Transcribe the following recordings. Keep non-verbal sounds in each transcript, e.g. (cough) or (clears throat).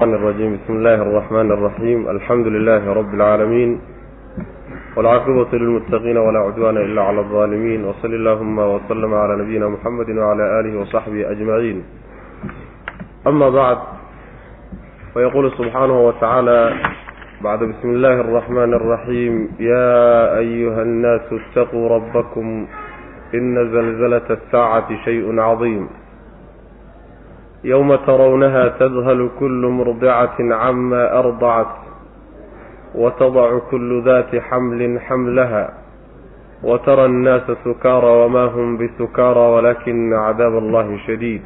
الرجيم بسم الله الرحمن الرحيم الحمد لله رب العالمين والعاقبة للمتقين ولا عدوان إلا على الظالمين وصل اللهم وسلم على نبينا محمد وعلى آله وصحبه أجمعين أما بعد فيقول سبحانه وتعالى بعد بسم الله الرحمن الرحيم يا أيها الناس اتقوا ربكم إن زلزلة الساعة شيء عظيم yowma tarownaha tadhal kulu murdicati cama ardacat watadacu kulu dati xamlin xamlaha watara annaasa sukaara wamaa hum bisukaara walaakina cadaab allahi shadiid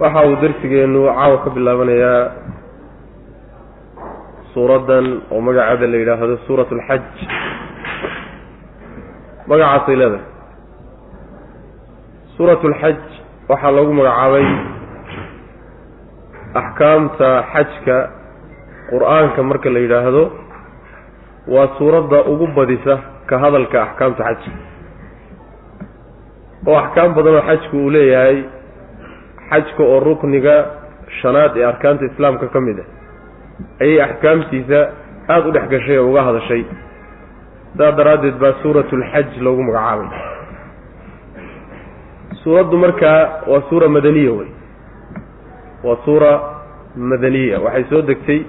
waxa uu darsigeenu caawa ka bilaabanayaa suuraddan oo magaceeda la yidhaahdo suurat alxaj magacaasay leedahay suurat alxaj waxaa loogu magacaabay axkaamta xajka qur'aanka marka la yidhaahdo. Waa suuradda ugu badisa ka hadalka axkaamta xajka. Oo axkaam badan oo xajku uu leeyahay xajka oo rukniga shanaad ee arkaanta islaamka ka mid ah. Ayay axkaamtiisa aada u dhex gashay oo uga hadashay. Saas daraaddeed baa suuratulxaj loogu magacaabay suuraddu markaa waa suura madaniya wey. Waa suura madaniya. Waxay soo degtay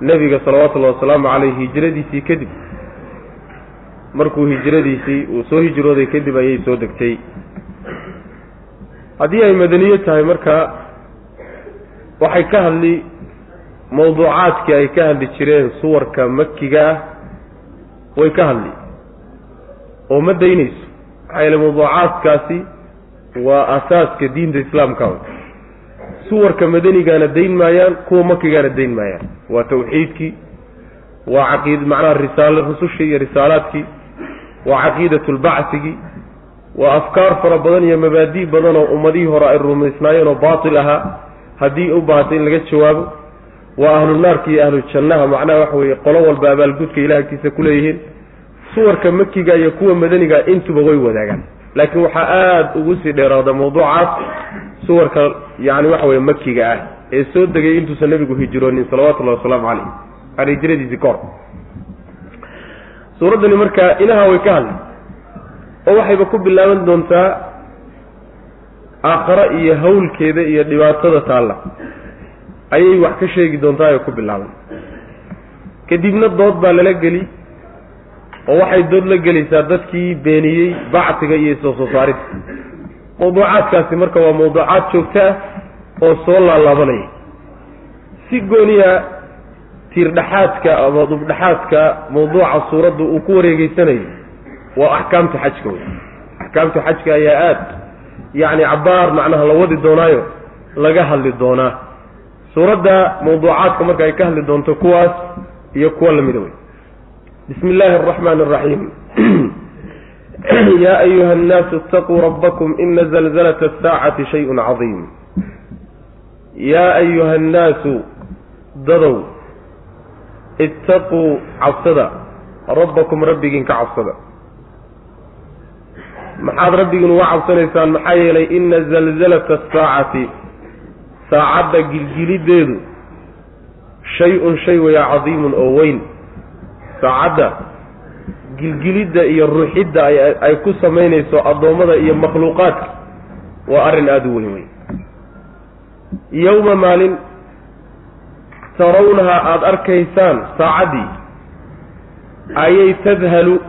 nebiga salawaatullahi wasalaamu caleyh hijradiisii kadib. Markuu hijradiisii uu soo hijrooday kadib ayay soo degtay. Haddii ay madaniyo tahay marka waxay ka hadli mawduucaadkii ay ka hadli jireen suwarka makiga ah way ka hadli. Oo ma daynayso. Maxaa yeele mawduucaadkaasi waa asaaska diinta islaamka suwarka madanigaana dayn maayaan kuwa makigaana dayn maayaan. Waa tawxiidkii waa caqiid macnaha risaal rusushii iyo risaalaadkii waa caqiidatu lbacsigii waa afkaar fara badan iyo mabaadi' badan oo ummadihii hore ay rumaysnaayeen oo baatil ahaa. Haddii u baahatay in laga jawaabo waa ahlu naarka iyo ahlu jannaha macnaha waxa weeye qolo walba abaalgudka ilah agtiisa ku leeyihiin. Suwarka makiga iyo kuwa madaniga intuba way wadaagaan laakiin waxaa aada ugu sii dheeraada mawduucaas suwarka yacni waxa weye makiga ah ee soo degay intuusan nebigu hijroonin salawatullahi wasalaamu calayh aan hijradiisii ka hor suuraddani marka inaha way ka hadlay oo waxayba ku bilaaban doontaa aakhare iyo hawlkeeda iyo dhibaatada taalla. Ayay wax ka sheegi doontaa ay ku bilaaban. Kadibna dood baa lala geli oo waxay dood la gelaysaa dadkii beeniyey bacsiga iyo soo soo saarid mawduucaadkaasi marka waa mawduucaad joogto ah oo soo laalaabanaya si gooniya tiirdhexaadka ama dubdhexaadka mawduuca suuradda uu ku wareegeysanayo waa axkaamta xajka wey axkaamta xajka ayaa aada yacni cabbaar macnaha la wadi doonaayo laga hadli doonaa. Suuradda mawduucaadka marka ay ka hadli doonto kuwaas iyo kuwa lamida wey bismi illaahi araxmaani (clears throat) araxiim yaa ayuha annaasu itaquu rabbakum ina zalzalata asaacati shayun cadiim yaa ayuha annaasu dadow ittaquu cabsada. Rabbakum rabbigiin ka cabsada. Maxaad rabbigiin uga cabsanaysaan? Maxaa yeelay ina zalzalata asaacati saacadda gilgiliddeedu shay-un shay weya cadiimun oo weyn saacadda gilgilidda iyo ruuxidda ay ku samaynayso addoommada iyo makhluuqaadka waa arrin aada u weyn wey yowma maalin tarawnaha aada arkaysaan saacaddii ayay tadhalu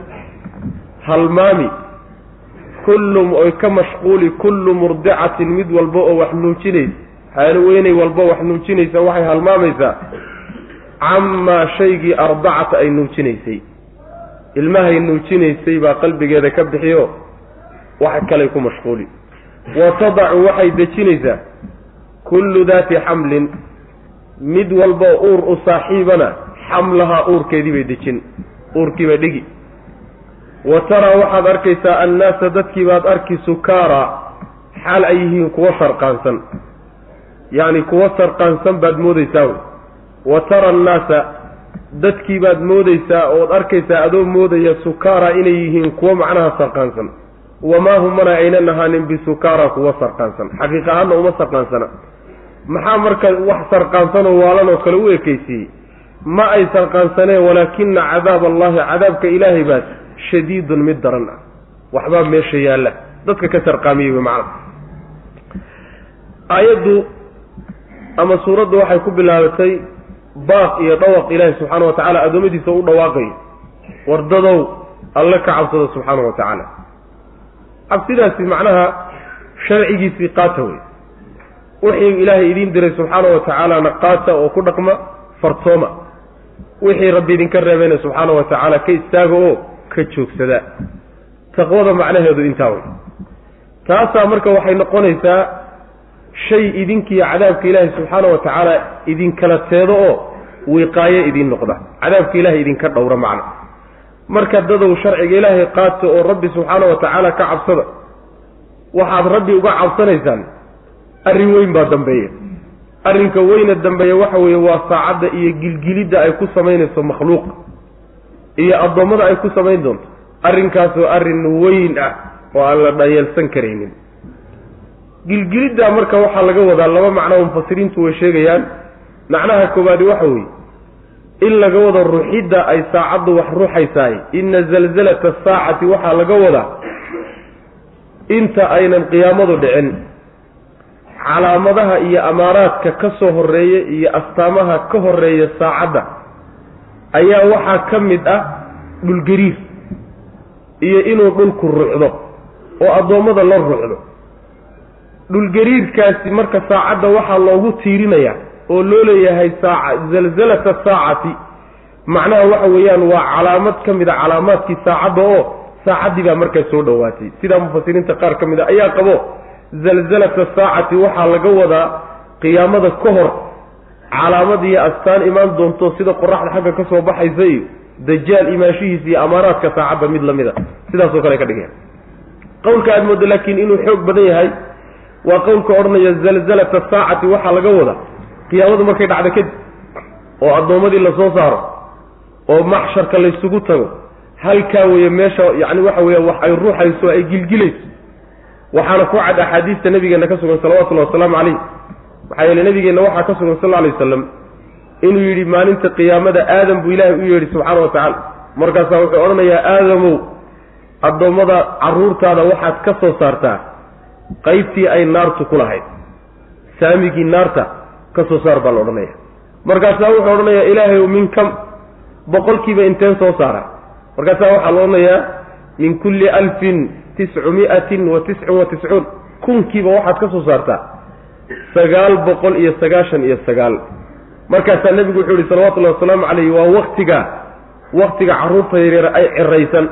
halmaami kullum oy ka mashquuli kullu murdicatin mid walba oo wax nuujinaysa haalweynay walba wax nuujinaysa waxay halmaamaysaa camaa shaygii ardacata ay nuujinaysay. Ilmahay nuujinaysay baa qalbigeeda ka bixiyo wax kalay ku mashquuli. Wa tadacu waxay dejinaysaa kullu daati xamlin mid walba oo uur u saaxiibana xamlahaa uurkeedii bay dejin uurkii bay dhigi. Wa taraa waxaad arkaysaa annaasa dadkii baad arki sukaara xaal ay yihiin kuwa sarqaansan yacni kuwa sarqaansan baad moodaysaa wa tara annaasa dadkii baad moodaysaa ood arkaysaa adoo moodaya sukaara inay yihiin kuwo macnaha sarqaansan. Wamaa hum mana aynan ahaanin bisukaara kuwa sarqaansan. Xaqiiq ahaanna uma sarqaansana. Maxaa marka wax sarqaansanoo waalan oo kale u ekaysiiyey? Ma ay sarqaansaneen walaakina cadaab allahi cadaabka ilaahay baa shadiidun mid daran ah. Waxbaa meesha yaalla. Dadka ka sarqaamiyey wy macana aayaddu ama suuraddu waxay ku bilaabatay baaq iyo dhawaq ilaahi subxaana wa tacaala addoommadiisa u dhawaaqayo wardadow alle ka cabsada subxaana wa tacaala. Cabsidaasi macnaha sharcigiisii qaata wey wixii ilaahay idiin diray subxaana wa tacaalana qaata oo ku dhaqma fartooma. Wixii rabbi idinka reebayna subxaana wa tacaala ka istaaga oo ka joogsada. Taqwada macnaheedu intaa wey taasaa marka waxay noqonaysaa shay idinkiiyo cadaabka ilaahay subxaana wa tacaala idinkala teedo oo wiqaayo idiin noqda. Cadaabka ilaahay idinka dhowra macna marka dadow sharciga ilaahay qaata oo rabbi subxaana wa tacaala ka cabsada waxaad rabbi uga cabsanaysaan arrin weyn baa dambeeya. Arrinka weyna dambeeya waxa weeye waa saacadda iyo gilgilidda ay ku samaynayso makhluuqa iyo addoommada ay ku samayn doonto. Arrinkaasoo arrin weyn ah oo aan la dhayeelsan karaynin gilgiliddaa marka waxaa laga wadaa laba macnoo mufasiriintu way sheegayaan. Macnaha koowaadi waxa weeye in laga wado ruxidda ay saacaddu wax ruxaysaay ina zalzalata asaacati waxaa laga wadaa inta aynan qiyaamadu dhicin. Calaamadaha iyo amaaraadka ka soo horreeya iyo astaamaha ka horreeya saacadda ayaa waxaa ka mid ah dhulgariir iyo inuu dhulku rucdo oo addoommada la rucdo dhulgariirkaasi marka saacadda waxaa loogu tiirinayaa oo loo leeyahay saaca zalzalata saacati. Macnaha waxa weeyaan waa calaamad ka mid a calaamaadkii saacadda oo saacaddii baa markaas soo dhowaatay sidaa mufasiriinta qaar ka mid a ayaa qabo zalzalata saacati waxaa laga wadaa qiyaamada ka hor calaamad iyo astaan imaan doonto sida qoraxda xagga ka soo baxaysa iyo dajaal imaanshihiisa iyo amaaraadka saacadda mid la mid a sidaasoo kale ka dhigaya. Qowlka aada moodo laakiin inuu xoog badan yahay waa qowlka odhanaya zalzalata saacati waxaa laga wadaa qiyaamadu markay dhacdo kadib oo addoommadii la soo saaro oo maxsharka laysugu tago halkaa weeye meesha yacni waxa weeye wax ay ruuxayso ay gilgilayso. Waxaana ku cad axaadiista nabigeenna ka sugan salawatullahi wasalaamu calayh maxaa yeele nabigeenna waxaa ka sugan sal lla alay wasalam inuu yidhi maalinta qiyaamada aadam buu ilaahay u yeedhi subxaana wa tacaala markaasaa wuxuu odhanayaa aadamow addoommada carruurtaada waxaad ka soo saartaa qaybtii ay naartu ku lahayd. Saamigii naarta ka soo saar baa la odhanaya. Markaasaa wuxuu odhanayaa ilaahay min kam boqolkiiba inteen soo saara. Markaasaa waxaa la odhanayaa min kulli alfin tiscu mi'atin wa tiscin wa tiscuun. Kunkiiba waxaad ka soo saartaa. Sagaal boqol iyo sagaashan iyo sagaal. Markaasaa nebigu wuxuu yihi salawatullahi wasalaamu calayh waa waktiga waktiga carruurta yaryar ay ciraysan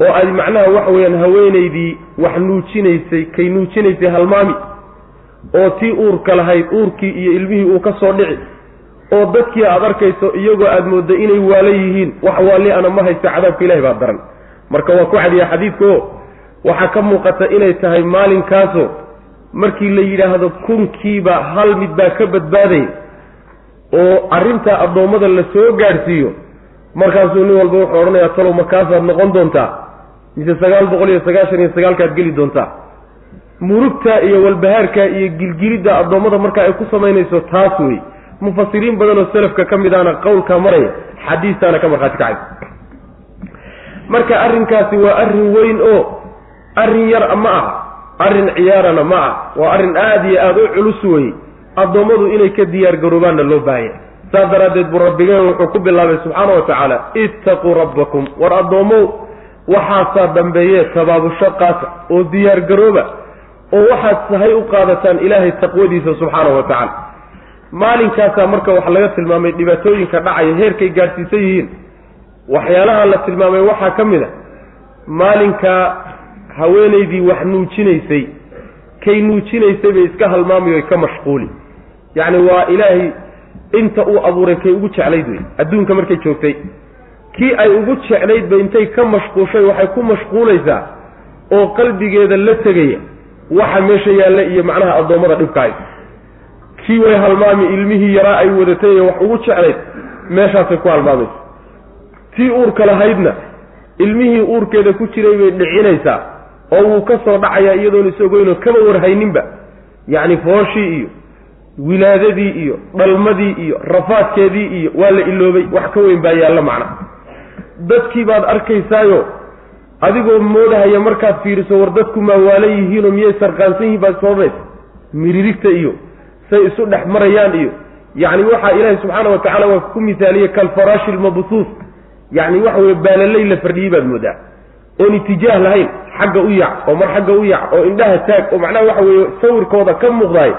oo ay macnaha waxa weeyaan haweenaydii wax nuujinaysay kay nuujinaysay halmaami oo tii uurka lahayd uurkii iyo ilmihii uu ka soo dhici oo dadkii aad arkayso iyagoo aada mooddo inay waala yihiin wax waali ana ma haysta cadaabka ilahi baa daran. Marka waa ku cadiya xadiidkao waxaa ka muuqata inay tahay maalinkaasoo markii la yidhaahdo kunkiiba hal mid baa ka badbaadaya oo arrintaa addoommada la soo gaadhsiiyo markaasuu nin walba wuxuu odhanayaa talow makaasaad noqon doontaa? Mise sagaal boqol iyo sagaashan iyo sagaalkaad geli doontaa? Murugtaa iyo walbahaarkaa iyo gilgilidda addoommada marka ay ku samaynayso taas wey mufasiriin badan oo selafka ka mid ahna qowlkaa maraya xadiistaana ka markhaati kacay. Marka arrinkaasi waa arrin weyn oo arrin yar ma ah arrin ciyaarana ma ah waa arrin aada iyo aada u culus weye addoommadu inay ka diyaar garoobaanna loo baahanya saas daraaddeed buu rabbigeen wuxuu ku bilaabay subxaana wa tacaala ittaquu rabbakum. War addoommow waxaasaa dambeeye tabaabusho qaata oo diyaar garooba oo waxaad sahay u qaadataan ilaahay taqwadiisa subxaana wa tacaala. Maalinkaasaa marka wax laga tilmaamay dhibaatooyinka dhacaya heerkay gaadhsiisan yihiin waxyaalaha la tilmaamay waxaa ka mid a maalinkaa haweenaydii wax nuujinaysay kay nuujinaysay bay iska halmaamay oy ka mashquuli. Yacni waa ilaahay inta uu abuuray kay ugu jeclayd wey adduunka markay joogtay kii ay ugu jeclayd ba intay ka mashquushay waxay ku mashquulaysaa oo qalbigeeda la tegaya waxa meesha yaalla iyo macnaha addoommada dhibkaay kii way halmaami ilmihii yaraa ay wadatay wax ugu jeclayd meeshaasay ku halmaamaysa. Tii uurka lahaydna ilmihii uurkeeda ku jiray bay dhicinaysaa oo wuu ka soo dhacayaa iyadoon is ogeynoo kama warhayninba. Yacni fooshii iyo wilaadadii iyo dhalmadii iyo rafaadkeedii iyo waa la iloobay wax ka weyn baa yaalla macna. Dadkii baad arkaysaayo adigoo moodahaya markaad fiiriso war dadku maa waala yihiinoo miyay sarqaansan yihiin baad soodhaysa miririgta iyo say isu dhex marayaan iyo yacni waxaa ilaahay subxaana wa tacala waa ku misaaliyey kalfaraashi lmabsuus yacni waxa weye baalaley la fardhiyey baad moodaa. Oon itijaah lahayn xagga u yac oo mar xagga u yac oo indhaha taag oo macnaha waxa weeye sawirkooda ka muuqdaay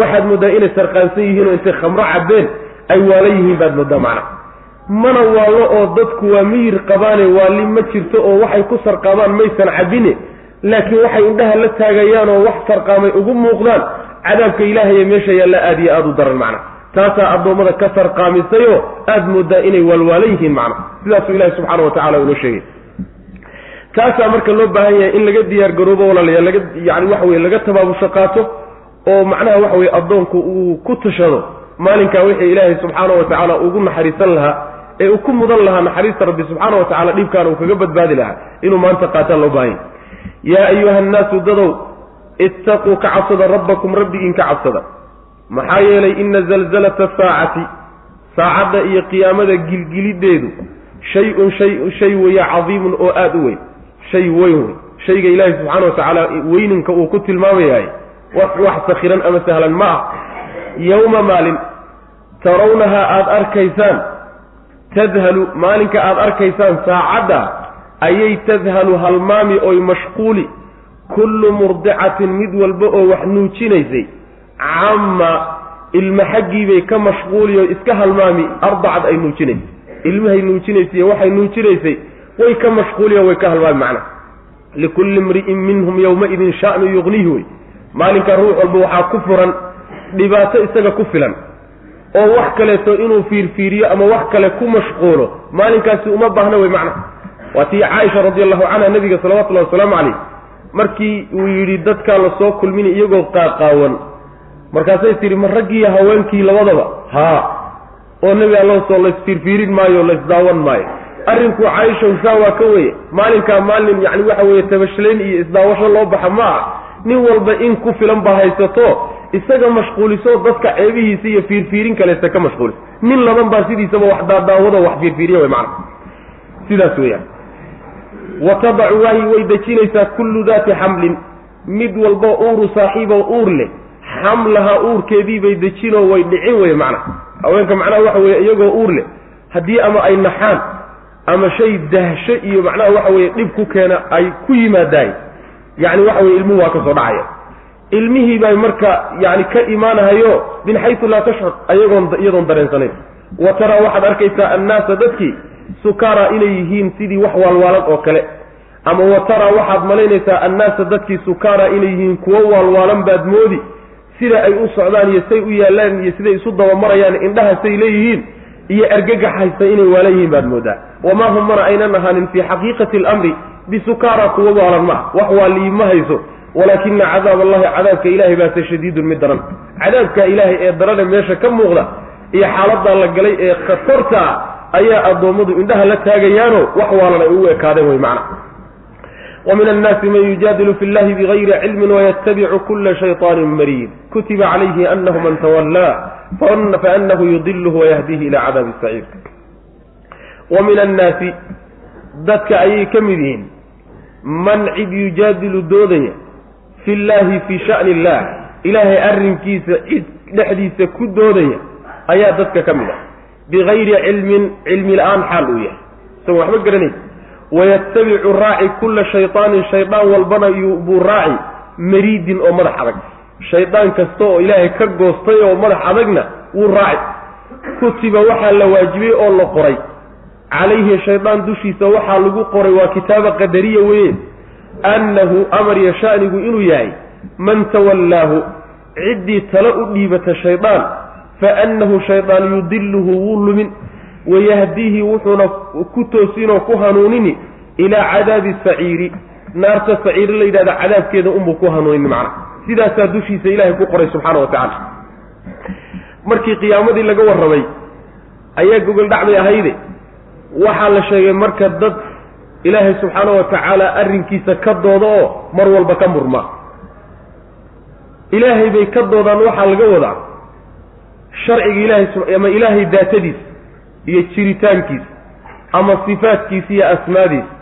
waxaad moodaa inay sarqaansan yihiin oo intay khamro cabbeen ay waala yihiin baad moodaa macnaha mana waallo oo dadku waa miyir qabaane waali ma jirto oo waxay ku sarqaamaan maysan cabbine laakiin waxay indhaha la taagayaan oo wax sarqaamay ugu muuqdaan cadaabka ilaahaye meesha yaalla aad iyo aada u daran macna taasaa addoommada ka sarqaamisayoo aada moodaa inay waalwaalan yihiin macna sidaasuu ilahi subxaana wa tacala inoo sheegay. Kaasaa marka loo baahan yahay in laga diyaar garoobo walaalayaal laga yani waxa weye laga tabaabusho qaato oo macnaha waxa weye addoonku uu ku tashado maalinkaa wixii ilaahay subxaana wa tacaala ugu naxariisan lahaa ee uu ku mudan lahaa naxariista rabbi subxaana wa tacala dhibkaana uu kaga badbaadi lahaa inuu maanta qaataan loo baahan yahy yaa ayuha nnaasu dadow ittaquu ka cabsada rabbakum rabbigiin ka cabsada. Maxaa yeelay ina zalzalata saacati saacadda iyo qiyaamada gilgilideedu shay-un shay shay weeye cadiimun oo aada u weyn shay weyn wey shayga ilaahay subxaana wa tacaala weyninka uu ku tilmaamayahay wax sakhiran ama sahlan ma ah yowma maalin tarawnahaa aada arkaysaan tadhalu maalinka aada arkaysaan saacadda ayay tadhalu halmaami oy mashquuli kullu murdicatin mid walba oo wax nuujinaysay. Camma ilma xaggiibay ka mashquuli oo iska halmaami ardacad ay nuujinaysay. Ilmahay nuujinaysay waxay nuujinaysay way ka mashquuliyo way ka halmaami macnaha likulli imri'in minhum yowmaidin sha'nu yuqnihi wey maalinkaa ruux walba waxaa ku furan dhibaato isaga ku filan oo wax kaleeto inuu fiirfiiriyo ama wax kale ku mashquulo maalinkaasi uma baahna wey macnaha waa tii caaisha radi allahu canha nabiga salawatullahi wasalaamu calayh markii uu yidhi dadkaa la soo kulmini iyagoo qaaqaawan. Markaasay tihi ma raggiiyo haweenkii labadaba? Haa oo nebi allosoo laysfiirfiirin maayo laysdaawan maayo. Arrinku caaisha saa waa ka weye maalinkaa maalin yani waxa weeye tabashlayn iyo isdaawasho loo baxa ma ah nin walba in ku filan baa haysato isaga mashquuliso dadka ceebihiisa iyo fiirfiirin kaleeta ka mashquuliso nin laban baa sidiisaba wax daadaawado wax fiirfiiriya wey macana sidaas weeyaan. Wa tadacu wahi way dejinaysaa kullu daati xamlin. Mid walbo uuru saaxiiboo uur leh. Xamlaha uurkeedii bay dejinoo way dhicin weye macna. Haweenka macnaha waxa weeye iyagoo uur leh. Haddii ama ay naxaan ama shay dahsho iyo macnaha waxa weeye dhib ku keena ay ku yimaadaay yacni waxa weye ilmuhu waa ka soo dhacaya. Ilmihii bay marka yani ka imaanahayo min xaysu laa tashcur ayagoon iyadoon dareensanayn. Wa taraa waxaad arkaysaa annaasa dadkii sukaara inay yihiin sidii wax waalwaalan oo kale. Ama wa taraa waxaad malaynaysaa annaasa dadkii sukaara inay yihiin kuwo waalwaalan baad moodi. Sida ay u socdaan iyo say u yaallaan iyo siday isu dabamarayaan indhahasay leeyihiin iyo argagax haysta inay waalan yihiin baad moodaa. Wamaa hum mana aynan ahaanin fii xaqiiqati alamri bisukaara kuwo waalan ma ah wax waaliyi ma hayso walaakina cadaab allahi cadaabka ilaahay baase shadiidun mid daran cadaabka ilaahay ee darane meesha ka muuqda iyo xaaladaa la galay ee khatarta ayaa addoommadu indhaha la taagayaano wax waalan ay ugu ekaadeen wey macna wa min annaasi man yujaadilu fi llahi bigayri cilmin wayatabicu kula shayطaanin mariid kutiba calayhi anahu man tawallaa faanahu yudiluhu wayahdihi ila cadaabi saciir wa min annaasi dadka ayay ka mid yihiin man cid yujaadilu doodaya fi llaahi fii sha'ni illah ilaahay arrinkiisa cid dhexdiisa ku doodaya ayaa dadka ka mid ah. Bigayri cilmin cilmi la'aan xaal uu yahay. Isagoon waxba garanay wayattabicu raaci kulla shayطaanin shaydaan walbana buu raaci mariidin oo madax adag. Shaydaan kasta oo ilaahay ka goostay oo madax adagna wuu raaci. Kutiba waxaa la waajibiyey oo la qoray calayhi shaydaan dushiisa waxaa lagu qoray waa kitaaba qadariya weeye annahu amar iyo sha'nigu inuu yahay man tawallaahu ciddii tala u dhiibata shaydaan fa annahu shaydaan yudiluhu wuu lumin wayahdiihi wuxuuna ku toosinoo ku hanuunini ilaa cadaabi saciiri. Naarta saciiri la yidhahda cadaabkeeda unbuu ku hanuunini macna. Sidaasaa dushiisa ilaahay ku qoray subxaana wa tacaala markii qiyaamadii laga warramay ayaa gogol dhacday ahayde waxaa la sheegay marka dad ilaahay subxaana wa tacaala arrinkiisa ka dooda oo mar walba ka murma. Ilaahay bay ka doodaan waxaa laga wadaa. Sharciga ilaahay ama ilaahay daatadiisa iyo jiritaankiisa ama sifaadkiisa iyo asmaadiisa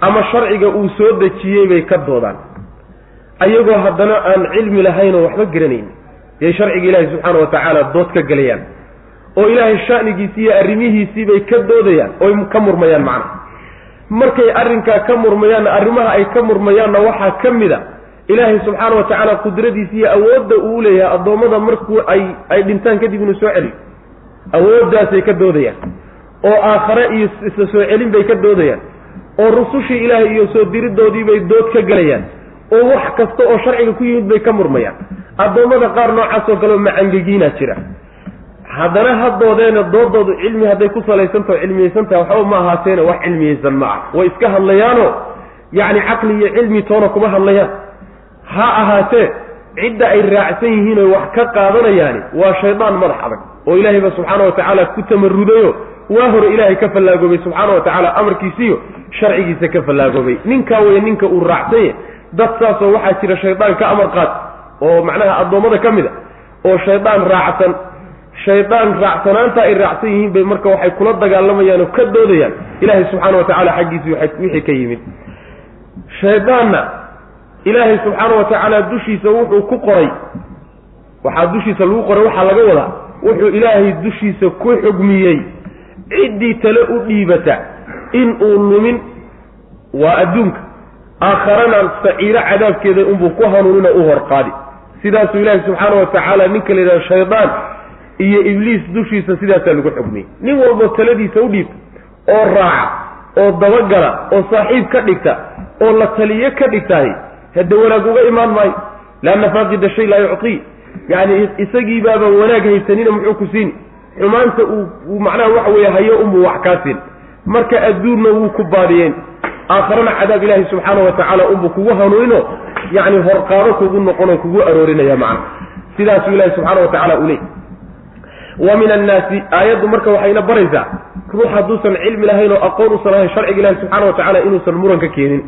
ama sharciga uu soo dejiyey bay ka doodaan. Ayagoo haddana aan cilmi lahaynoo waxba garanaynin yay sharciga ilaahay subxaana wa tacaala dood ka gelayaan oo ilaahay sha'nigiisii iyo arrimihiisii bay ka doodayaan oy ka murmayaan macnaha markay arrinkaa ka murmayaanna arrimaha ay ka murmayaanna waxaa ka mid a ilaahay subxaana wa tacaala qudradiisa iyo awoodda uu leeyahay addoommada markuu ay ay dhintaan kadib inuu soo celiyo awooddaasay ka doodayaan oo aakhare iyo isla soo celin bay ka doodayaan oo rusushii ilaahay iyo soo diridoodii bay dood ka gelayaan oo wax kasta oo sharciga ku yimid bay ka murmayaan. Addoommada qaar noocaas oo kaleo macangegiinaa jira haddana haddoodeena doodoodu cilmi hadday ku salaysantaho cilmiyeysan tahay waxba ma ahaateena wax cilmiyeysan ma ah. Way iska hadlayaano yacni caqli iyo cilmi toona kuma hadlayaan. Ha ahaatee cidda ay raacsan yihiin oy wax ka qaadanayaani waa shaydaan madax adag oo ilaahayba subxaana wa tacaala ku tamarudayo. Waa hore ilaahay ka fallaagoobay subxaana wa tacaala amarkiisiiyo sharcigiisa ka fallaagoobay ninkaa weye ninka uu raacsanye dad saasoo waxaa jira shaydaan ka amar qaad oo macnaha addoommada ka mid a oo shaydaan raacsan shaydaan raacsanaanta ay raacsan yihiin bay marka waxay kula dagaalamayaan oo ka doodayaan. Ilaahay subxaana wa tacaala xaggiisi wixii ka yimid. Shaydaanna ilaahay subxaana wa tacaala dushiisa wuxuu ku qoray. Waxaa dushiisa lagu qoray waxaa laga wadaa. Wuxuu ilaahay dushiisa ku xugmiyey. Ciddii tale u dhiibata in uu numin waa adduunka. Aakharana saciiro cadaabkeeda unbuu ku hanuunina u horqaadi. Sidaasuu ilaahay subxaana wa tacaala ninka la yidhahdo shaydaan iyo ibliis dushiisa sidaasaa lagu xugmiyey nin walbo taladiisa u dhiibta oo raaca oo dabagala oo saaxiib ka dhigta oo la taliyo ka dhigtahay hadde wanaag uga imaan maayo. Laanna faaqida shay laa yuctii yacni isagii baaba wanaag haysanina muxuu ku siini xumaanta uu macnaha waxa weeye hayo unbuu wax kaa siin. Marka adduunna wuu ku baadiyeen. Aakharana cadaab ilaahi subxaana wa tacaala unbuu kugu hanuunino. Yacni horqaado kugu noqonoo kugu aroorinaya macna. Sidaasuu ilahi subxaana wa tacala u leey wa min annaasi aayaddu marka waxayna baraysaa ruux hadduusan cilmi lahayn oo aqoon usan lahayn sharciga ilahi subxana wa tacala inuusan muran ka keenin.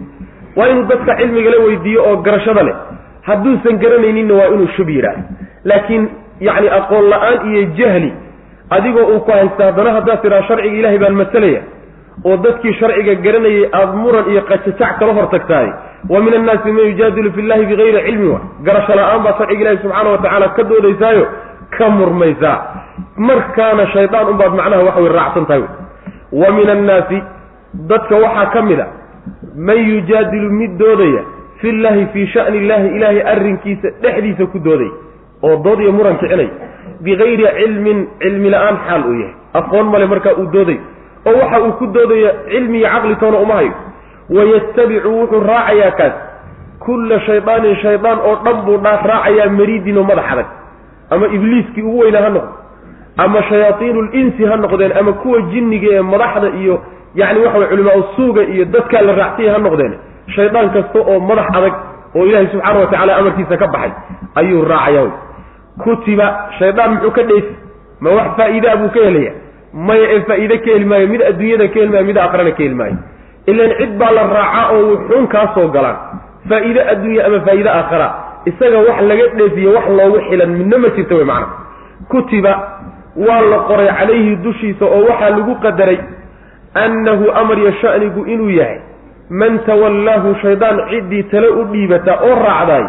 Waa inuu dadka cilmigala weydiiyo oo garashada leh. Hadduusan garanayninna waa inuu shub yidhaah laakiin yacni aqoon la'aan iyo jahli adigoo uu ku haysta haddana haddaad tidhaha sharciga ilahay baan masalaya oo dadkii sharciga garanayay aada muran iyo qajajac kala hor tagtahay wa min annaasi man yujaadilu fi llahi bigayri cilmi wa. Garasho la'aan baa sharciga ilahi subxaana wa tacaala ka doodaysaayo ka murmaysaa markaana shaydaan unbaad macnaha waxa wey raacsan tahay wa min annaasi dadka waxaa ka mid a man yujaadilu mid doodaya fi llahi fii shani illahi ilaahay arrinkiisa dhexdiisa ku doodaya oo dood iyo muran kicinay bigayri cilmin cilmi la'aan xaal uu yahay. Aqoon male markaa uu doodayo oo waxa uu ku doodayo cilmi iyo caqli toona uma hayo. Wayattabicu wuxuu raacayaa kaas kulla shaydaanin shaydaan oo dhan buu dhaa raacayaa mariidin oo madax adag ama ibliiskii ugu weynaa ha noqdo ama shayaaiinu linsi ha noqdeen ama kuwa jinniga ee madaxda iyo yacni waxa way culimaa suuga iyo dadkaa la raacsanya ha noqdeen. Shaydaan kasta oo madax adag oo ilaahay subxaana wa tacaala amarkiisa ka baxay ayuu raacaya wy kutiba shaydaan muxuu ka dheysi ma wax faa'iidaa buu ka helaya maya ee faa'iide ka heli maayo? Mid adduunyada ka heli maayo mid aakhirana ka heli maayo? Ilan cid baa la raacaa oo wuxuun kaa soo galaan. Faa'iide adduunya ama faa'iide aakhira isaga wax laga dheefiyo wax loogu xilan midna ma jirta wey macana kutiba waa la qoray calayhi dushiisa oo waxaa lagu qadaray annahu amar yo sha'nigu inuu yahay man tawallaahu shaydaan ciddii tale u dhiibata oo raacdaay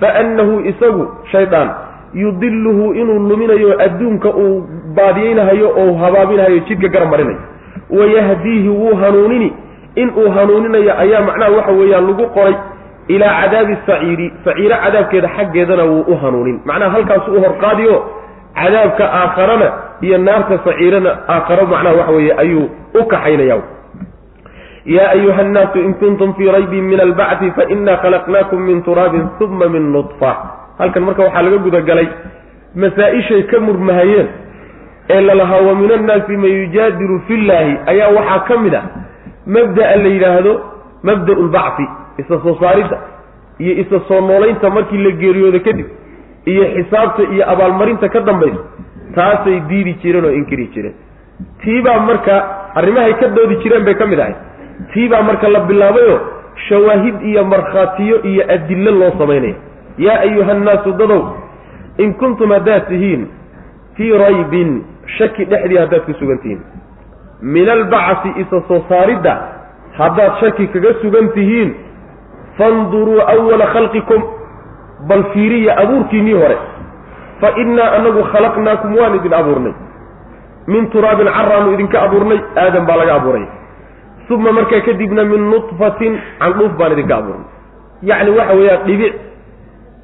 fa annahu isagu shaydaan yudiluhu inuu luminayo adduunka uu baadiyeynahayo oo habaabinahayo jidka garab marinayo. Wayahdiihi wuu hanuunini. Inuu hanuuninayo ayaa macnaha waxa weeyaan lagu qoray ilaa cadaabi saciiri. Saciiro cadaabkeeda xaggeedana wuu u hanuunin. Macnaha halkaasu u horqaadiyo cadaabka aakharana iyo naarta saciirana aakharo macnaha waxa weeye ayuu u kaxaynaya yaa ayuha annaasu in kuntum fii raybin min albacdi fainaa khalaqnaakum min turaabin uma min nudfa halkan marka waxaa laga gudagalay masaa-ishay ka murmahayeen ee lalahaa min annaasi man yujaadilu fi llaahi ayaa waxaa ka mid ah mabda'a la yidhaahdo mabda'u lbacfi isa soo saaridda iyo isa soo noolaynta markii la geeriyoodo kadib iyo xisaabta iyo abaalmarinta ka dambaysa taasay diidi jireen oo inkiri jireen. Tiibaa marka arrimahay ka doodi jireen bay ka mid ahay tiibaa marka la bilaabayoo shawaahid iyo markhaatiyo iyo adillo loo samaynaya yaa ayuha nnaasu dadow in kuntum haddaad tihiin fii raybin shaki dhexdii haddaad ku sugan tihiin min albacsi isa soo saaridda haddaad shaki kaga sugan tihiin fanduruu awala khalqikum bal fiiriya abuurkiinnii hore. Fa innaa anagu khalaqnaakum waan idin abuurnay. Min turaabin caraanu idinka abuurnay aadam baa laga abuuray. Uma markaa kadibna min nutfatin candhuuf baan idinka abuurnay. Yacni waxa weeyaan dhibic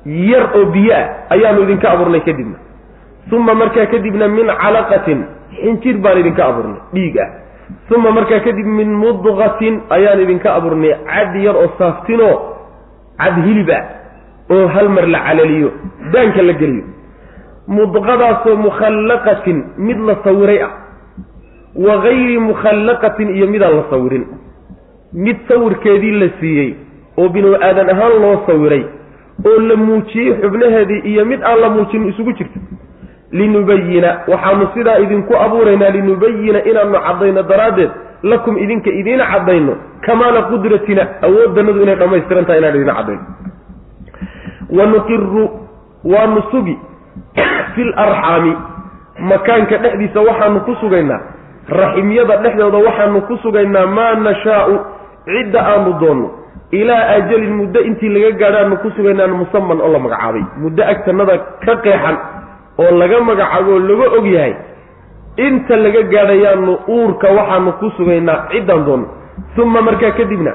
yar oo biyo ah ayaanu idinka abuurnay kadibna. Uma markaa kadibna min calaqatin xinjir baan idinka abuurnay dhiig ah. Uma markaa kadib min mudqatin ayaan idinka abuurnay cad yar oo saaftinoo cad hilib ah oo hal mar la calaliyo daanka la geliyo. Mudqadaasoo mukhallaqatin mid la sawiray ah wa gayri mukhallaqatin iyo midaan la sawirin. Mid sawirkeedii la siiyey oo binu aadan ahaan loo sawiray oo la muujiyey xubnaheedii iyo mid aan la muujinin isugu jirta. Linubayina waxaanu sidaa idinku abuuraynaa linubayina inaanu caddayno daraaddeed lakum idinka idiina caddayno kamaala qudratina awooddanadu inay dhammaystiran tahay inaan idiina caddayno wa nuqiru waanu sugi fi larxaami makaanka dhexdiisa waxaanu ku sugaynaa raximyada dhexdooda waxaanu ku sugaynaa maa nashaau cidda aanu doonno ilaa ajalin muddo intii laga gaadhaanu ku sugaynaan musaman oo la magacaabay muddo agtanada ka qeexan oo laga magacaabo oo laga og yahay inta laga gaadhayaanu uurka waxaanu ku sugaynaa ciddaan doonno uma markaa kadibna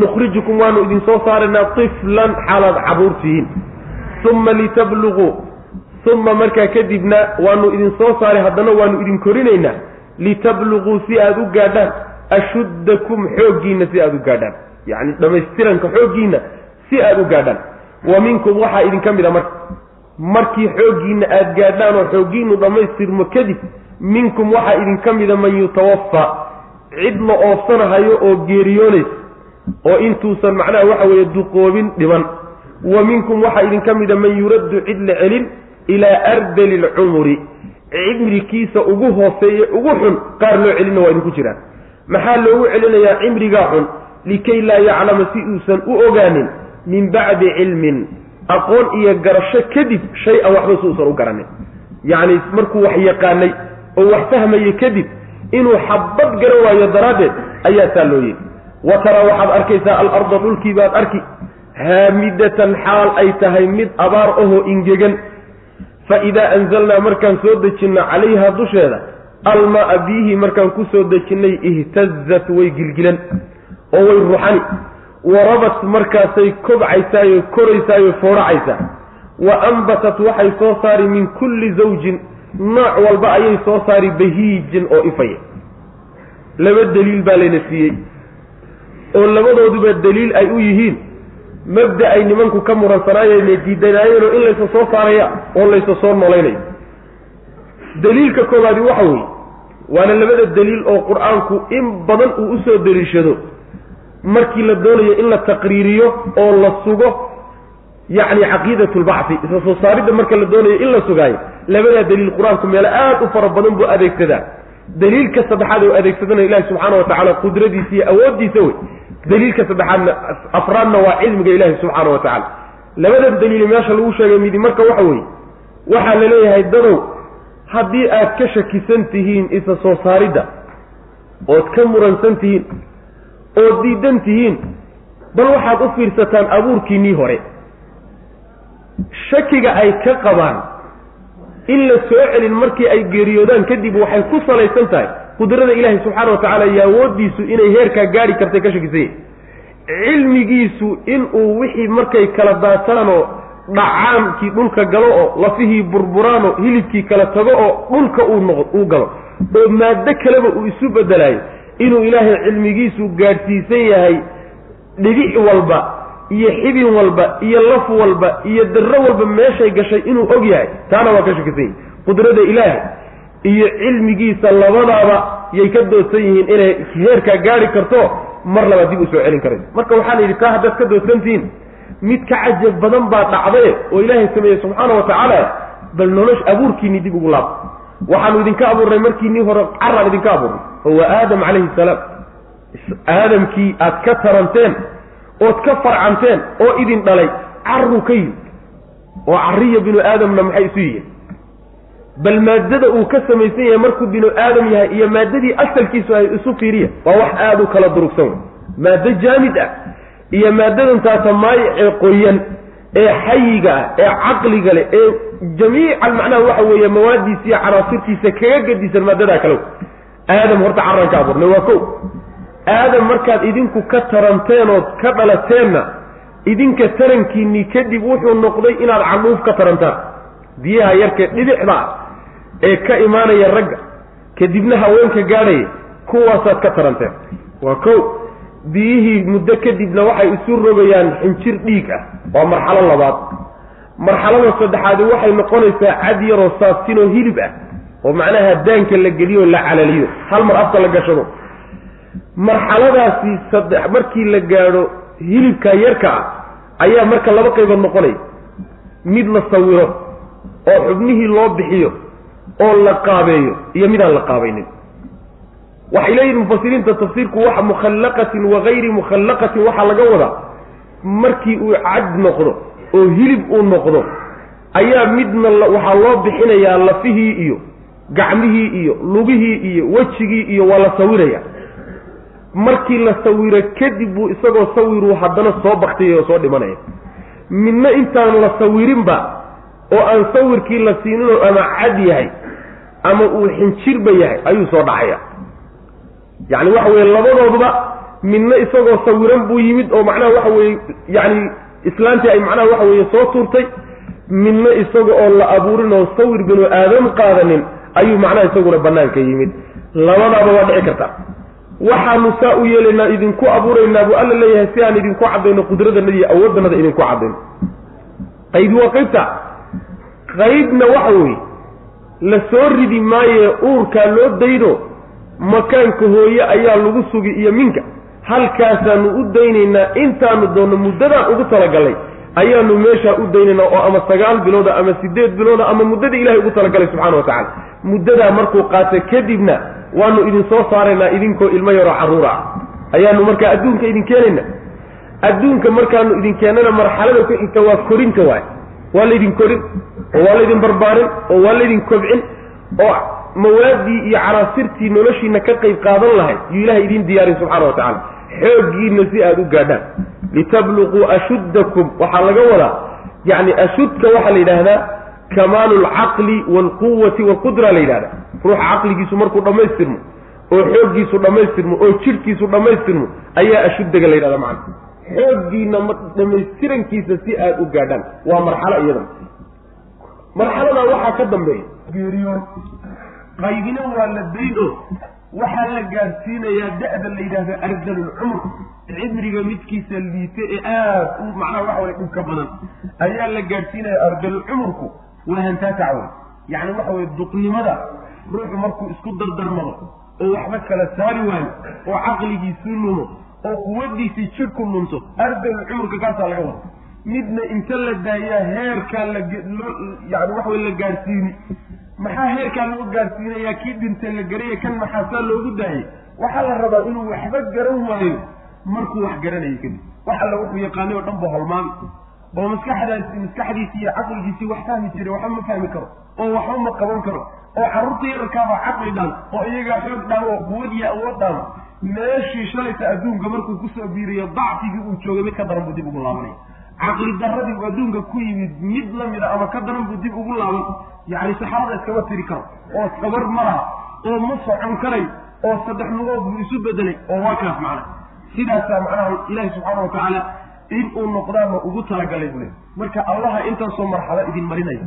nukhrijukum waanu idin soo saaraynaa tiflan xaalaad cabuurtihiin. Uma litabluguu uma markaa kadibna waanu idin soo saaray haddana waanu idin korinaynaa litabluguu si aada u gaadhaan ashuddakum xooggiinna si aada u gaadhaan. Yacni dhammaystiranka xooggiinna si aada u gaadhaan. Wa minkum waxaa idinka mid a marka markii xooggiinna aada gaadhaan oo xooggiinu dhammaystirmo kadib minkum waxaa idinka mida man yutawafaa cid la oofsanahayo oo geeriyoonaysa oo intuusan macnaha waxa weeye duqoobin dhiman wa minkum waxaa idinka mida man yuraddu cid la celin ilaa ardali lcumuri cimrikiisa ugu hooseeye ugu xun qaar loo celina waa idinku jiraan. Maxaa loogu celinayaa cimrigaa xun? Likay laa yaclama si uusan u ogaanin min bacdi cilmin. Aqoon iyo garasho kadib shay-an waxba si uusan u garanin. Yacni markuu wax yaqaanay oo wax fahmaye kadib inuu xabad garan waayo daraaddeed ayaa saa loo yidhi wa taraa waxaad arkaysaa alarda dhulkii baad arki. Haamidatan xaal ay tahay mid abaar ahoo ingegan. Fa idaa anzalnaa markaan soo dejinno calayha dusheeda almaa biyihii markaan ku soo dejinnay ihtazat way gilgilan oo way ruxani warabat markaasay kobcaysaayo koraysaayo fooracaysaa. Wa ambatat waxay soo saari min kulli zawjin nooc walba ayay soo saari bahiijin oo ifaya. Laba daliil baa layna siiyey oo labadooduba daliil ay u yihiin mabda ay nimanku ka muransanaayeen diidanaayeenoo in laysa soo saaraya oo laysa soo nolaynayo daliilka koobaadi waxa weeye waana labada daliil oo qur'aanku in badan uu u soo daliishado markii la doonayo in la taqriiriyo oo la sugo yacni caqiidat lbacfi isla soo saaridda marka la doonayo in la sugaayo labadaa daliil qur'aanku meelo aada u fara badan buu adeegsadaa daliilka saddexaad oo adeegsadana ilahi subxaana wa tacaala qudradiisa iyo awooddiisa wey. Daliilka saddexaadna afraadna waa cilmiga ilaahi subxaana wa tacaala. Labadan daliili meesha lagu sheegay midi marka waxa weeye waxaa la leeyahay dadow haddii aad ka shakisan tihiin isa soo saaridda ood ka muransan tihiin ood diidan tihiin bal waxaad u fiirsataan abuurkiinnii hore. Shakiga ay ka qabaan in la soo celin markii ay geeriyoodaan kadib waxay ku salaysan tahay qudrada ilaahi subxaana wa tacaala iyo awooddiisu inay heerkaa gaari kartay ka shakisanya cilmigiisu inuu wixii markay kala daataanoo dhacaankii dhulka galo oo lafihii burburaanoo hilibkii kala tago oo dhulka uu noq uu galo. Oo maaddo kaleba uu isu bedelaayo inuu ilaahay cilmigiisu gaadhsiisan yahay dhibic walba iyo xibin walba iyo laf walba iyo darro walba meeshay gashay inuu og yahay. Taana waa ka shakisan yahi qudrada ilaahay iyo cilmigiisa labadaaba yay ka doodsan yihiin inay heerkaa gaari karto mar labaad dib u soo celin karayso marka waxaa la yidhi taa haddaad ka doodsantihiin mid ka cajab badan baa dhacdaye oo ilaahay sameeyey subxaana wa tacaala bal nolosh abuurkiinii dib ugu laab. Waxaanu idinka abuurnay markiinii hore caraan idinka abuurnay. Oo waa aadam calayhi salaam. Aadamkii aad ka taranteen ood ka farcanteen oo idin dhalay carru ka yimid. Oo carriya binu aadamna maxay isu yihiin bal maadada uu ka samaysan yahay markuu binu aadam yahay iyo maadadii asalkiisu ay isu fiiriya waa wax aada u kala durugsan wey maado jaamid ah iyo maadadan taata maayic ee qoyan ee xayiga ah ee caqliga leh ee jamiican macnaha waxa weeye mawaadiisa iyo canaasirtiisa kaga gadisan maadadaa kale. Aadam horta carran ka abuurnay waa ko aadam markaad idinku ka taranteen ood ka dhalateenna idinka tarankiinnii kadib wuxuu noqday inaad candhuuf ka tarantaan. Biyaha yarkee dhibicda ee ka imaanaya ragga kadibna haweenka gaadhaya kuwaasaad ka taranteen. Waa ko biyihii muddo kadibna waxay isu rogayaan xinjir dhiig ah. Waa marxalo labaad. Marxalada saddexaadi waxay noqonaysaa cad yaroo saabtinoo hilib ah oo macnaha daanka la geliyo la calaliyo. Hal mar afka la gashado marxaladaasi saddex markii la gaadho hilibka yarka ah ayaa marka laba qaybood noqonaya mid la sawiro oo xubnihii loo bixiyo oo la qaabeeyo iyo midaan la qaabaynin. Waxay leeyihiin mufasiriinta tafsiirku waxa mukhallaqatin wagayri mukhallaqatin waxaa laga wadaa markii uu cad noqdo oo hilib uu noqdo ayaa midna waxaa loo bixinayaa lafihii iyo gacmihii iyo lugihii iyo wejigii iyo waa la sawiraya markii la sawiro kadib buu isagoo sawiruu haddana soo baktiyay oo soo dhimanaya midna intaan la sawirinba oo aan sawirkii la siininoo ama cad yahay ama uu xinjirba yahay ayuu soo dhacaya. Yacni waxa weye labadooduba midna isagoo sawiran buu yimid oo macnaha waxa weye yacni islaantii ay macnaha waxa weeye soo tuurtay. Midna isaga oo la abuurin oo sawir binu aadam qaadanin ayuu macnaha isaguna banaanka yimid. Labadaaba waa dhici karta waxaanu saa u yeelaynaa idinku abuuraynaa buu alla leeyahay si aan idinku caddayno qudradanada iyo awooddanada idinku caddayno. Qaybi waa qaybta. Qaybna waxa weeye la soo ridi maaye uurkaa loo dayno makaanka hooye ayaa lagu sugi iyo minka. Halkaasaanu u daynaynaa intaanu doonno muddadaan ugu talagallay ayaanu meeshaa u daynaynaa oo ama sagaal bilooda ama sideed bilooda ama muddadii ilahay ugu talagalay subxana wa tacala muddadaa markuu qaata kadibna waanu idin soo saaraynaa idinkoo ilmo yaroo carruura ah. Ayaanu markaa adduunka idin keenayna. Adduunka markaanu idin keennana marxalada ku xigta waa korinta waay waa laydin korin oo waa laydin barbaarin oo waa laydin kobcin oo mawaaddii iyo canaasirtii noloshiina ka qayb qaadan lahayd. Yuu ilahay idiin diyaarin subxana wa tacala xooggiina si aada u gaadhaan litabluquu ashuddakum waxaa laga wadaa yacni ashudka waxaa la yidhaahdaa kamaalu alcaqli waalquwati waalqudra la yidhahda ruuxa caqligiisu markuu dhammaystirmo oo xooggiisu dhammaystirmo oo jidhkiisu dhammaystirmo ayaa ashuddaga la yidhahda macana xooggiina ma dhamaystirankiisa si aada u gaadhaan waa marxalo iyadan marxaladaa waxaa ka dambeeya geeriyoon qaybina waa la dayn waxaa la gaadhsiinayaa da-da la yidhahdo ardalulcumr cimriga midkiisa liite ee aada u macnaha waxa weye dhibka badan. Ayaa la gaadhsiinaya ardalulcumurku waa hantaatac wey yacni waxa weye duqnimada ruuxu markuu isku dardarmado oo waxba kala saari waayo oo caqligiisuu lumo oo quwadiisii jidhku lunto ardalulcumurka kaasaa laga wada midna inta la daayaa heerkaa la yani waxa wey la gaadhsiini maxaa heerkaa lagu gaadhsiinayaa kii dhintay la garaya kan maxaasaa loogu daayay? Waxaa la rabaa inuu waxba garan waayo. Markuu wax garanayo kadib wax alla wuxuu yaqaanay oo dhan ba holmaami oo maskaxdaasi maskaxdiisi iyo caqligiisii wax fahmi jiray waxba ma fahmi karo. Oo waxba ma qaban karo. Oo carruurta yararkaaba caqli dhaan oo iyagaa xoog dhaan oo quwad iyo awood dhaan meeshii shalayta adduunka markuu ku soo biiriyo dacfigii uu joogay mid ka daran buu dib ugu laabanaya caqli daradii uu adduunka ku yimid mid la mid a ama ka daran buu dib ugu laaban. Yacni saxaabada iskama tiri karo. Oo sabar ma laha. Oo ma socon karay. Oo saddex lugood buu isu bedelay oo waa kaas macna. Sidaasaa macnaha ilaahi subxaana wa tacaala in uu noqdaama ugu talagalay bule marka allaha intaasoo marxalo idin marinaya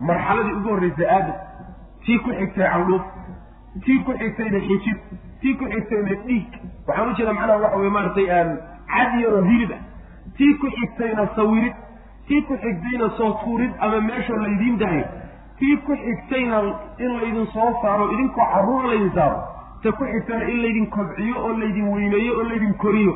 marxaladii ugu horreysay aadam tii ku xigtay candhuuf tii ku xigtayna xijib tii ku xigtayna dhiig. Waxaan ujeeda macnaha waxa weye maaragtay cad yaroo hilib ah tii ku xigtayna sawirid tii ku xigtayna soo tuurid ama meeshoo laydiin dahayo tii ku xigtayna in laydin soo saaro idinkoo carruur laydin saaro ta ku xigtana in laydin kobciyo oo laydin weyneeyo oo laydin koriyo.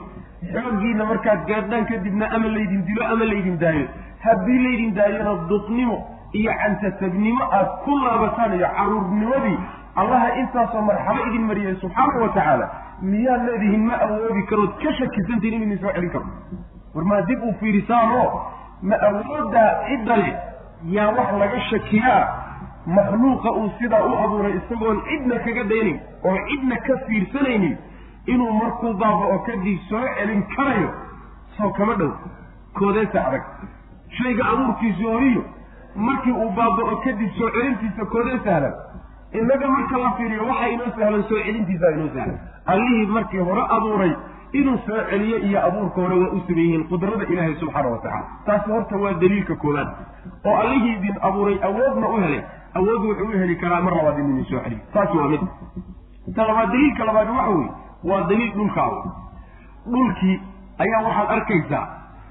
Xooggiina markaad gaadhaan kadibna ama laydin dilo ama laydin daayo. Haddii laydin daayona duqnimo iyo cantasagnimo aad ku laabataan iyo carruurnimadii allaha intaasoo marxalo idin mariyay subxaana wa tacaala. Miyaad leedihiin ma awoodi karood ka shakisantiin in idin soo celin karo war maa dib u fiirisaanoo? Ma awooddaa cidda leh yaa wax laga shakiyaa? Makhluuqa uu sidaa u abuuray isagoon cidna kaga daynayn oo cidna ka fiirsanaynin inuu markuu baaba-o kadib soo celin karayo soo kama dhow. Koodeesa adag shayga abuurkiisu horiyo. Markii uu baaba-o kadib soo celintiisa koodee sahlan innaga marka la fiiriyo waxa inoo sahlan soo celintiisa inoo sahlan. Allihii markii hore abuuray inuu soo celiyo iyo abuurka hore waa u saman yihiin qudrada ilaahay subxaana wa tacala taasi horta waa daliilka koobaad oo allihii idin abuuray awoodna u helay. Awood wuxuu u heli karaa mar labaad in idin soo celiyo. Taasi waa mid. Ta labaad daliilka labaad waxa weeye waa daliil dhulka aw dhulkii ayaa waxaad arkaysaa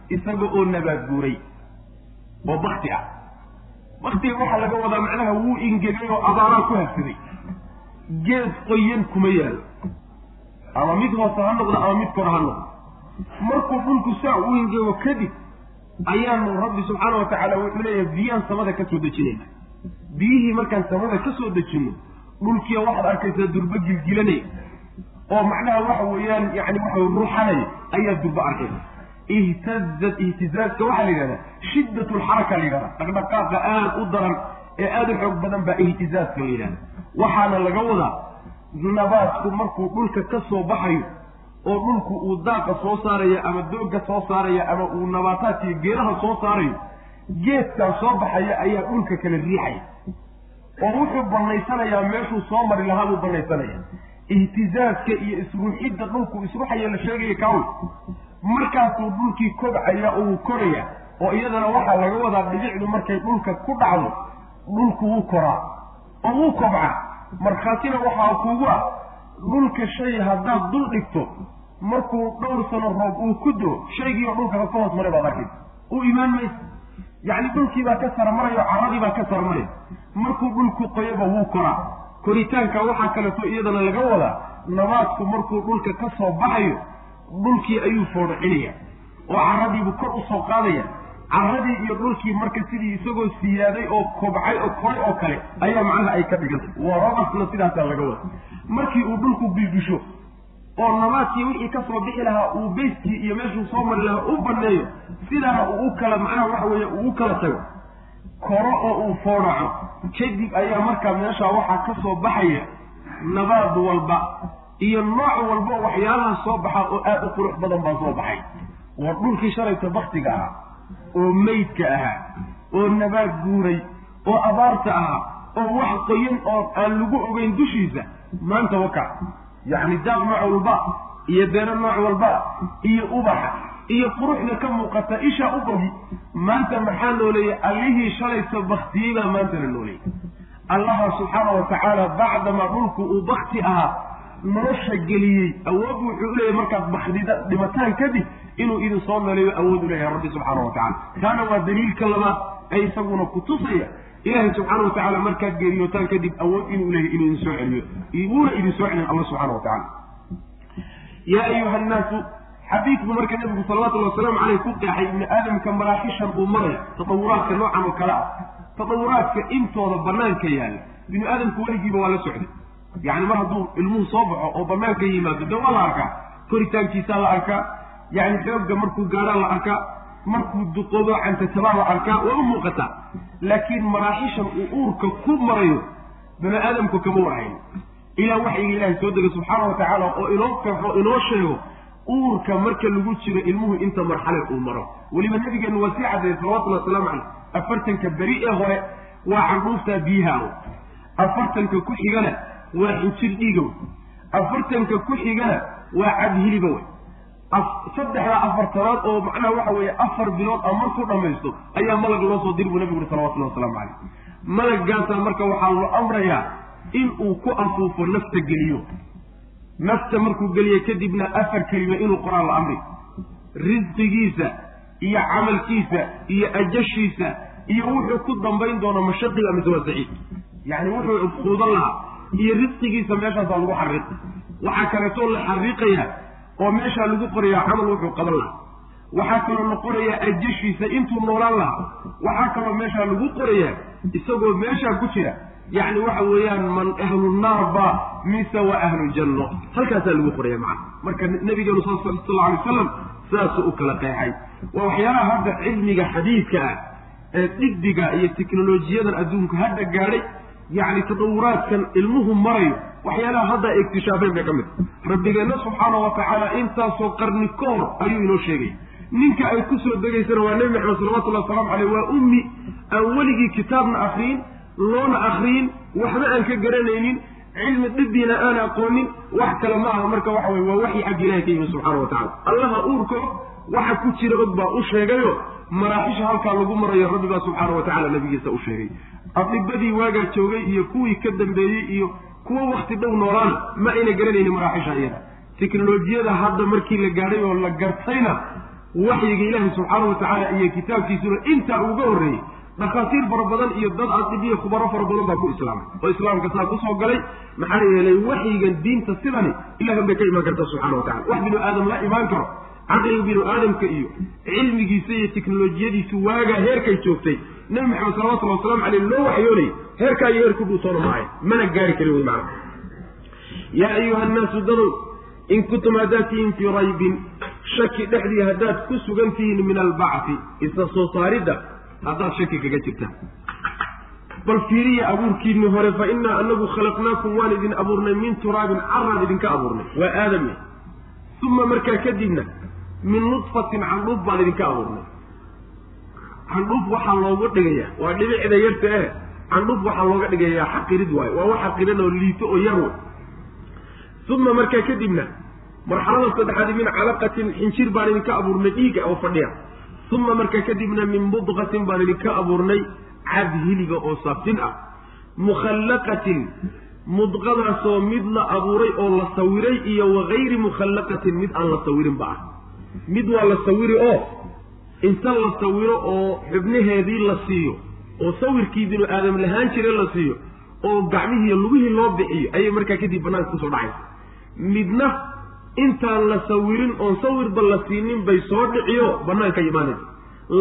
isaga oo nabaad guuray oo bakti ah. Baktiga waxaa laga wadaa macnaha wuu ingegay oo abaaraa ku habsaday geed qoyan kuma yaalo ama mid hoose ha noqdo ama mid kora ha noqdo. Markuu dhulku saa u ingego kadib ayaanu rabbi subxaana wa tacaala wuxuu leeyahay biyaan samada ka soo dejinayna. Biyihii markaan samada ka soo dejinno dhulkiia waxaad arkaysaa durbo gilgilanaya oo macnaha waxa weeyaan yani waxa ruxanaya ayaa durbo arkaysa. Ihtazat ihtizaazka waxaa la yidhahdaa shiddat lxaraka la yidhahda dhaqdhaqaaqa aad u daran ee aada u xoog badan baa ihtizaazka la yidhahda waxaana laga wadaa nabaadku markuu dhulka ka soo baxayo oo dhulku uu daaqa soo saaraya ama doogga soo saaraya ama uu nabaataadkiiyo geedaha soo saarayo geedkan soo baxaya ayaa dhulka kala riixaya oo wuxuu bannaysanayaa meeshuu soo mari lahaa buu bannaysanaya ihtizaazka iyo isruuxidda dhulku isruxaya la sheegaya kaawy markaasuu dhulkii kobcaya oo wuu koraya oo iyadana waxaa laga wadaa dhibicdu markay dhulka ku dhacdo dhulku wuu koraa. Oo wuu kobcaa markhaatina waxaa kuugu ah dhulka shay haddaad dul dhigto markuu dhowr sano roob uu ku doo shaygiioo dhulka ka hoos maray baad arkaysa u imaan maysa yacni dhulkii baa ka sarmarayo carradii baa ka sarmaray markuu dhulku qoyoba wuu koraa. Koritaanka waxaa kaleeto iyadana laga wadaa nabaadku markuu dhulka ka soo baxayo dhulkii ayuu foodhacinaya oo carradiibuu kor u soo qaadaya carradii iyo dhulkii marka sidii isagoo siyaaday oo kobcay oo koray oo kale ayaa macnaha ay ka dhigantay waa rabasna sidaasaa laga wada markii uu dhulku bilgisho oo nabaadkii wixii ka soo bixi lahaa uu beyskii iyo meeshuu soo mari lahaa u banneeyo sidaana uu kala macnaha waxa weeye uu kala tago. Koro oo uu foodhaco kadib ayaa markaa meeshaa waxaa ka soo baxaya nabaad walba iyo nooc walba waxyaalaha soo baxa oo aada u qurux badan baa soo baxay. Waa dhulkii shalayta baktiga ahaa oo meydka ahaa oo nabaad guuray oo abaarta ahaa oo wax qoyan oo aan lagu ogeyn dushiisa maanta waka. Yacni daaq nooc walba iyo beero nooc walba iyo ubaxa iyo quruxda ka muuqata ishaa u bogi maanta maxaa nooleeyey allihii shalayta baktiyey baa maanta la nooleeyey allaha subxaana wa tacaala bacdamaa dhulku uu bakti ahaa nolosha geliyey. Awood wuxuu uleeyahay markaad bakdida dhimataan kadib inuu idin soo nooleeyo awood uleeyahay rabbi subxaana wa tacala taana waa daliilka labaad ee isaguna kutusaya ilaahay subxaana wa tacala markaad geeriyootaan kadib awood inuu leeyahay inuu idin soo celiyo. Wuuna idin soo celin allah subxana wa tacala yaa ayuha annaasu xadiidku marka nabigu salawatullhi wasalaamu caleyh ku qeexay ibni aadamka maraaxishan uu maraya tatawuraadka noocan oo kale ah. Tatawuraadka intooda banaanka yaalla. Bini aadamku weligiiba waa la socday yacni mar hadduu ilmuhu soo baxo oo banaanka yimaado de waa la arkaa koritaankiisaa la arkaa yacni xoogga markuu gaadhaa la arkaa markuu duqoobo cantatabaa la arkaa waa u muuqataa laakiin maraaxishan uu uurka ku marayo bani aadamku kama warhayn. Ilaa waxyiga ilaahay soo degay subxaana wa tacaala oo inoo qeexo inoo sheego uurka marka lagu jiro ilmuhu inta marxale uu maro. Weliba nabigeenu waa sii caddeeyey salawatullahi wasalaamu caleyh afartanka beri ee hore waa candhuuftaa biyaha. Afartanka ku xigana waa xinjir dhiiga wey afartanka ku xigana waa cad hiliba wey saddexdaa afartanaad oo macnaha waxa weeye afar bilood a markuu dhammaysto ayaa malag loo soo diri buu nabigu uri salawatullahi wasalaamu caleyh malagaasaa marka waxaa loo amrayaa in uu ku afuufo nafta geliyo. Nafta markuu geliyo kadibna afar kelima inuu qoraan la amri risqigiisa iyo camalkiisa iyo ajashiisa iyo wuxuu ku dambayn doono mashaqiga mise waa saciid yacni wuxuu quudan lahaa iyo risqigiisa meeshaasaa lagu xariiqay waxaa kaleetoo la xariiqayaa oo meeshaa lagu qorayaa camal wuxuu qaban lahaa. Waxaa kaloo la qorayaa ajashiisa intuu noolaan lahaa. Waxaa kaloo meeshaa lagu qorayaa isagoo meeshaa ku jira. Yacni waxa weeyaan man ahlu naar ba mise waa ahlujanno. Halkaasaa lagu qoraya macana marka nabigeenu sal sal alay wasalam sidaasuu u kala qeexay. Waa waxyaalaha hadda cilmiga xadiidka ah ee dhibdiga iyo teknolojiyadan adduunku hadda gaadhay yacni tadawuraadkan ilmuhu marayo waxyaalaha hadda ay iktishaafeen bay ka mid. Rabbigeenna subxaana wa tacaala intaasoo qarni ka hor ayuu inoo sheegay. Ninka ay ku soo degaysana waa nebi maxamed salawatullahi wasalaamu caleyh waa ummi aan weligii kitaabna akriyin loona akriyin waxba aan ka garanaynin cilmi dhibiina aan aqoonin wax kale ma aha. Marka waxa weye waa waxii xagga ilahay ka yimi subxaana wa tacala allaha uurko waxa ku jira og baa u sheegayo maraaxisha halkaa lagu marayo rabbi baa subxaana wa tacala nabigiisa u sheegay. Adibadii waagaa joogay iyo kuwii ka dambeeyey iyo kuwo wakti dhow noolaan ma ayna garanaynin maraaxisha iyada. Teknolojiyada hadda markii la gaadhay oo la gartayna waxyiga ilaahi subxaana wa tacaala iyo kitaabkiisuna intaa uga horreeyey dhakhaatiir fara badan iyo dad adibiya khubaro fara badan baa ku islaamay. Oo islaamka saa ku soo galay maxaa yeelay waxyigan diinta sidani ilahi bay ka imaan karta subxana wa tacala wax binu aadam la imaan karo caqliga binu aadamka iyo cilmigiisa iyo teknolojiyadiisu waagaa heerkay joogtay. Nebi maxamed salawatullhi waslamu caleyh loo waxyoonayay heerkaa iyo heer ku dhuutoona maahay mana gaari kari wey macana yaa ayuha nnaasu dadow in kuntum haddaad tihiin fii raybin shaki dhexdii haddaad ku sugan tihiin min albacfi isa soo saaridda haddaad shaki kaga jirtaan bal fiiriya abuurkiinni hore fa innaa anagu khalaqnaakum waan idin abuurnay min turaabin caraan idinka abuurnay waa aadame uma markaa kadibna min nudfatin candhuuf baan idinka abuurnay. Candhuuf waxaa looga dhigayaa. Waa dhibicda yarta eh. Candhuuf waxaa looga dhigayaa xaqirid waayo waa wax xaqiran oo liito oo yar wey uma markaa kadibna marxalada saddexaadi min calaqatin xinjir baan idinka abuurnay dhiiga oo fadhiya. Uma markaa kadibna min mudqatin baan idinka abuurnay cad hiliga oo saaftin ah. Mukhallaqatin mudqadaasoo mid la abuuray oo la sawiray iyo wagayri mukhallaqatin mid aan la sawirinba ah mid waa la sawiri oo inta la sawiro oo xubnaheedii la siiyo oo sawirkii binu aadam lahaan jire la siiyo oo gacmihiiyo lugihii loo bixiyo ayay markaa kadib banaanka ku soo dhacaysa. Midna intaan la sawirin oon sawirba la siinin bay soo dhiciyo bannaankay imaanaysa.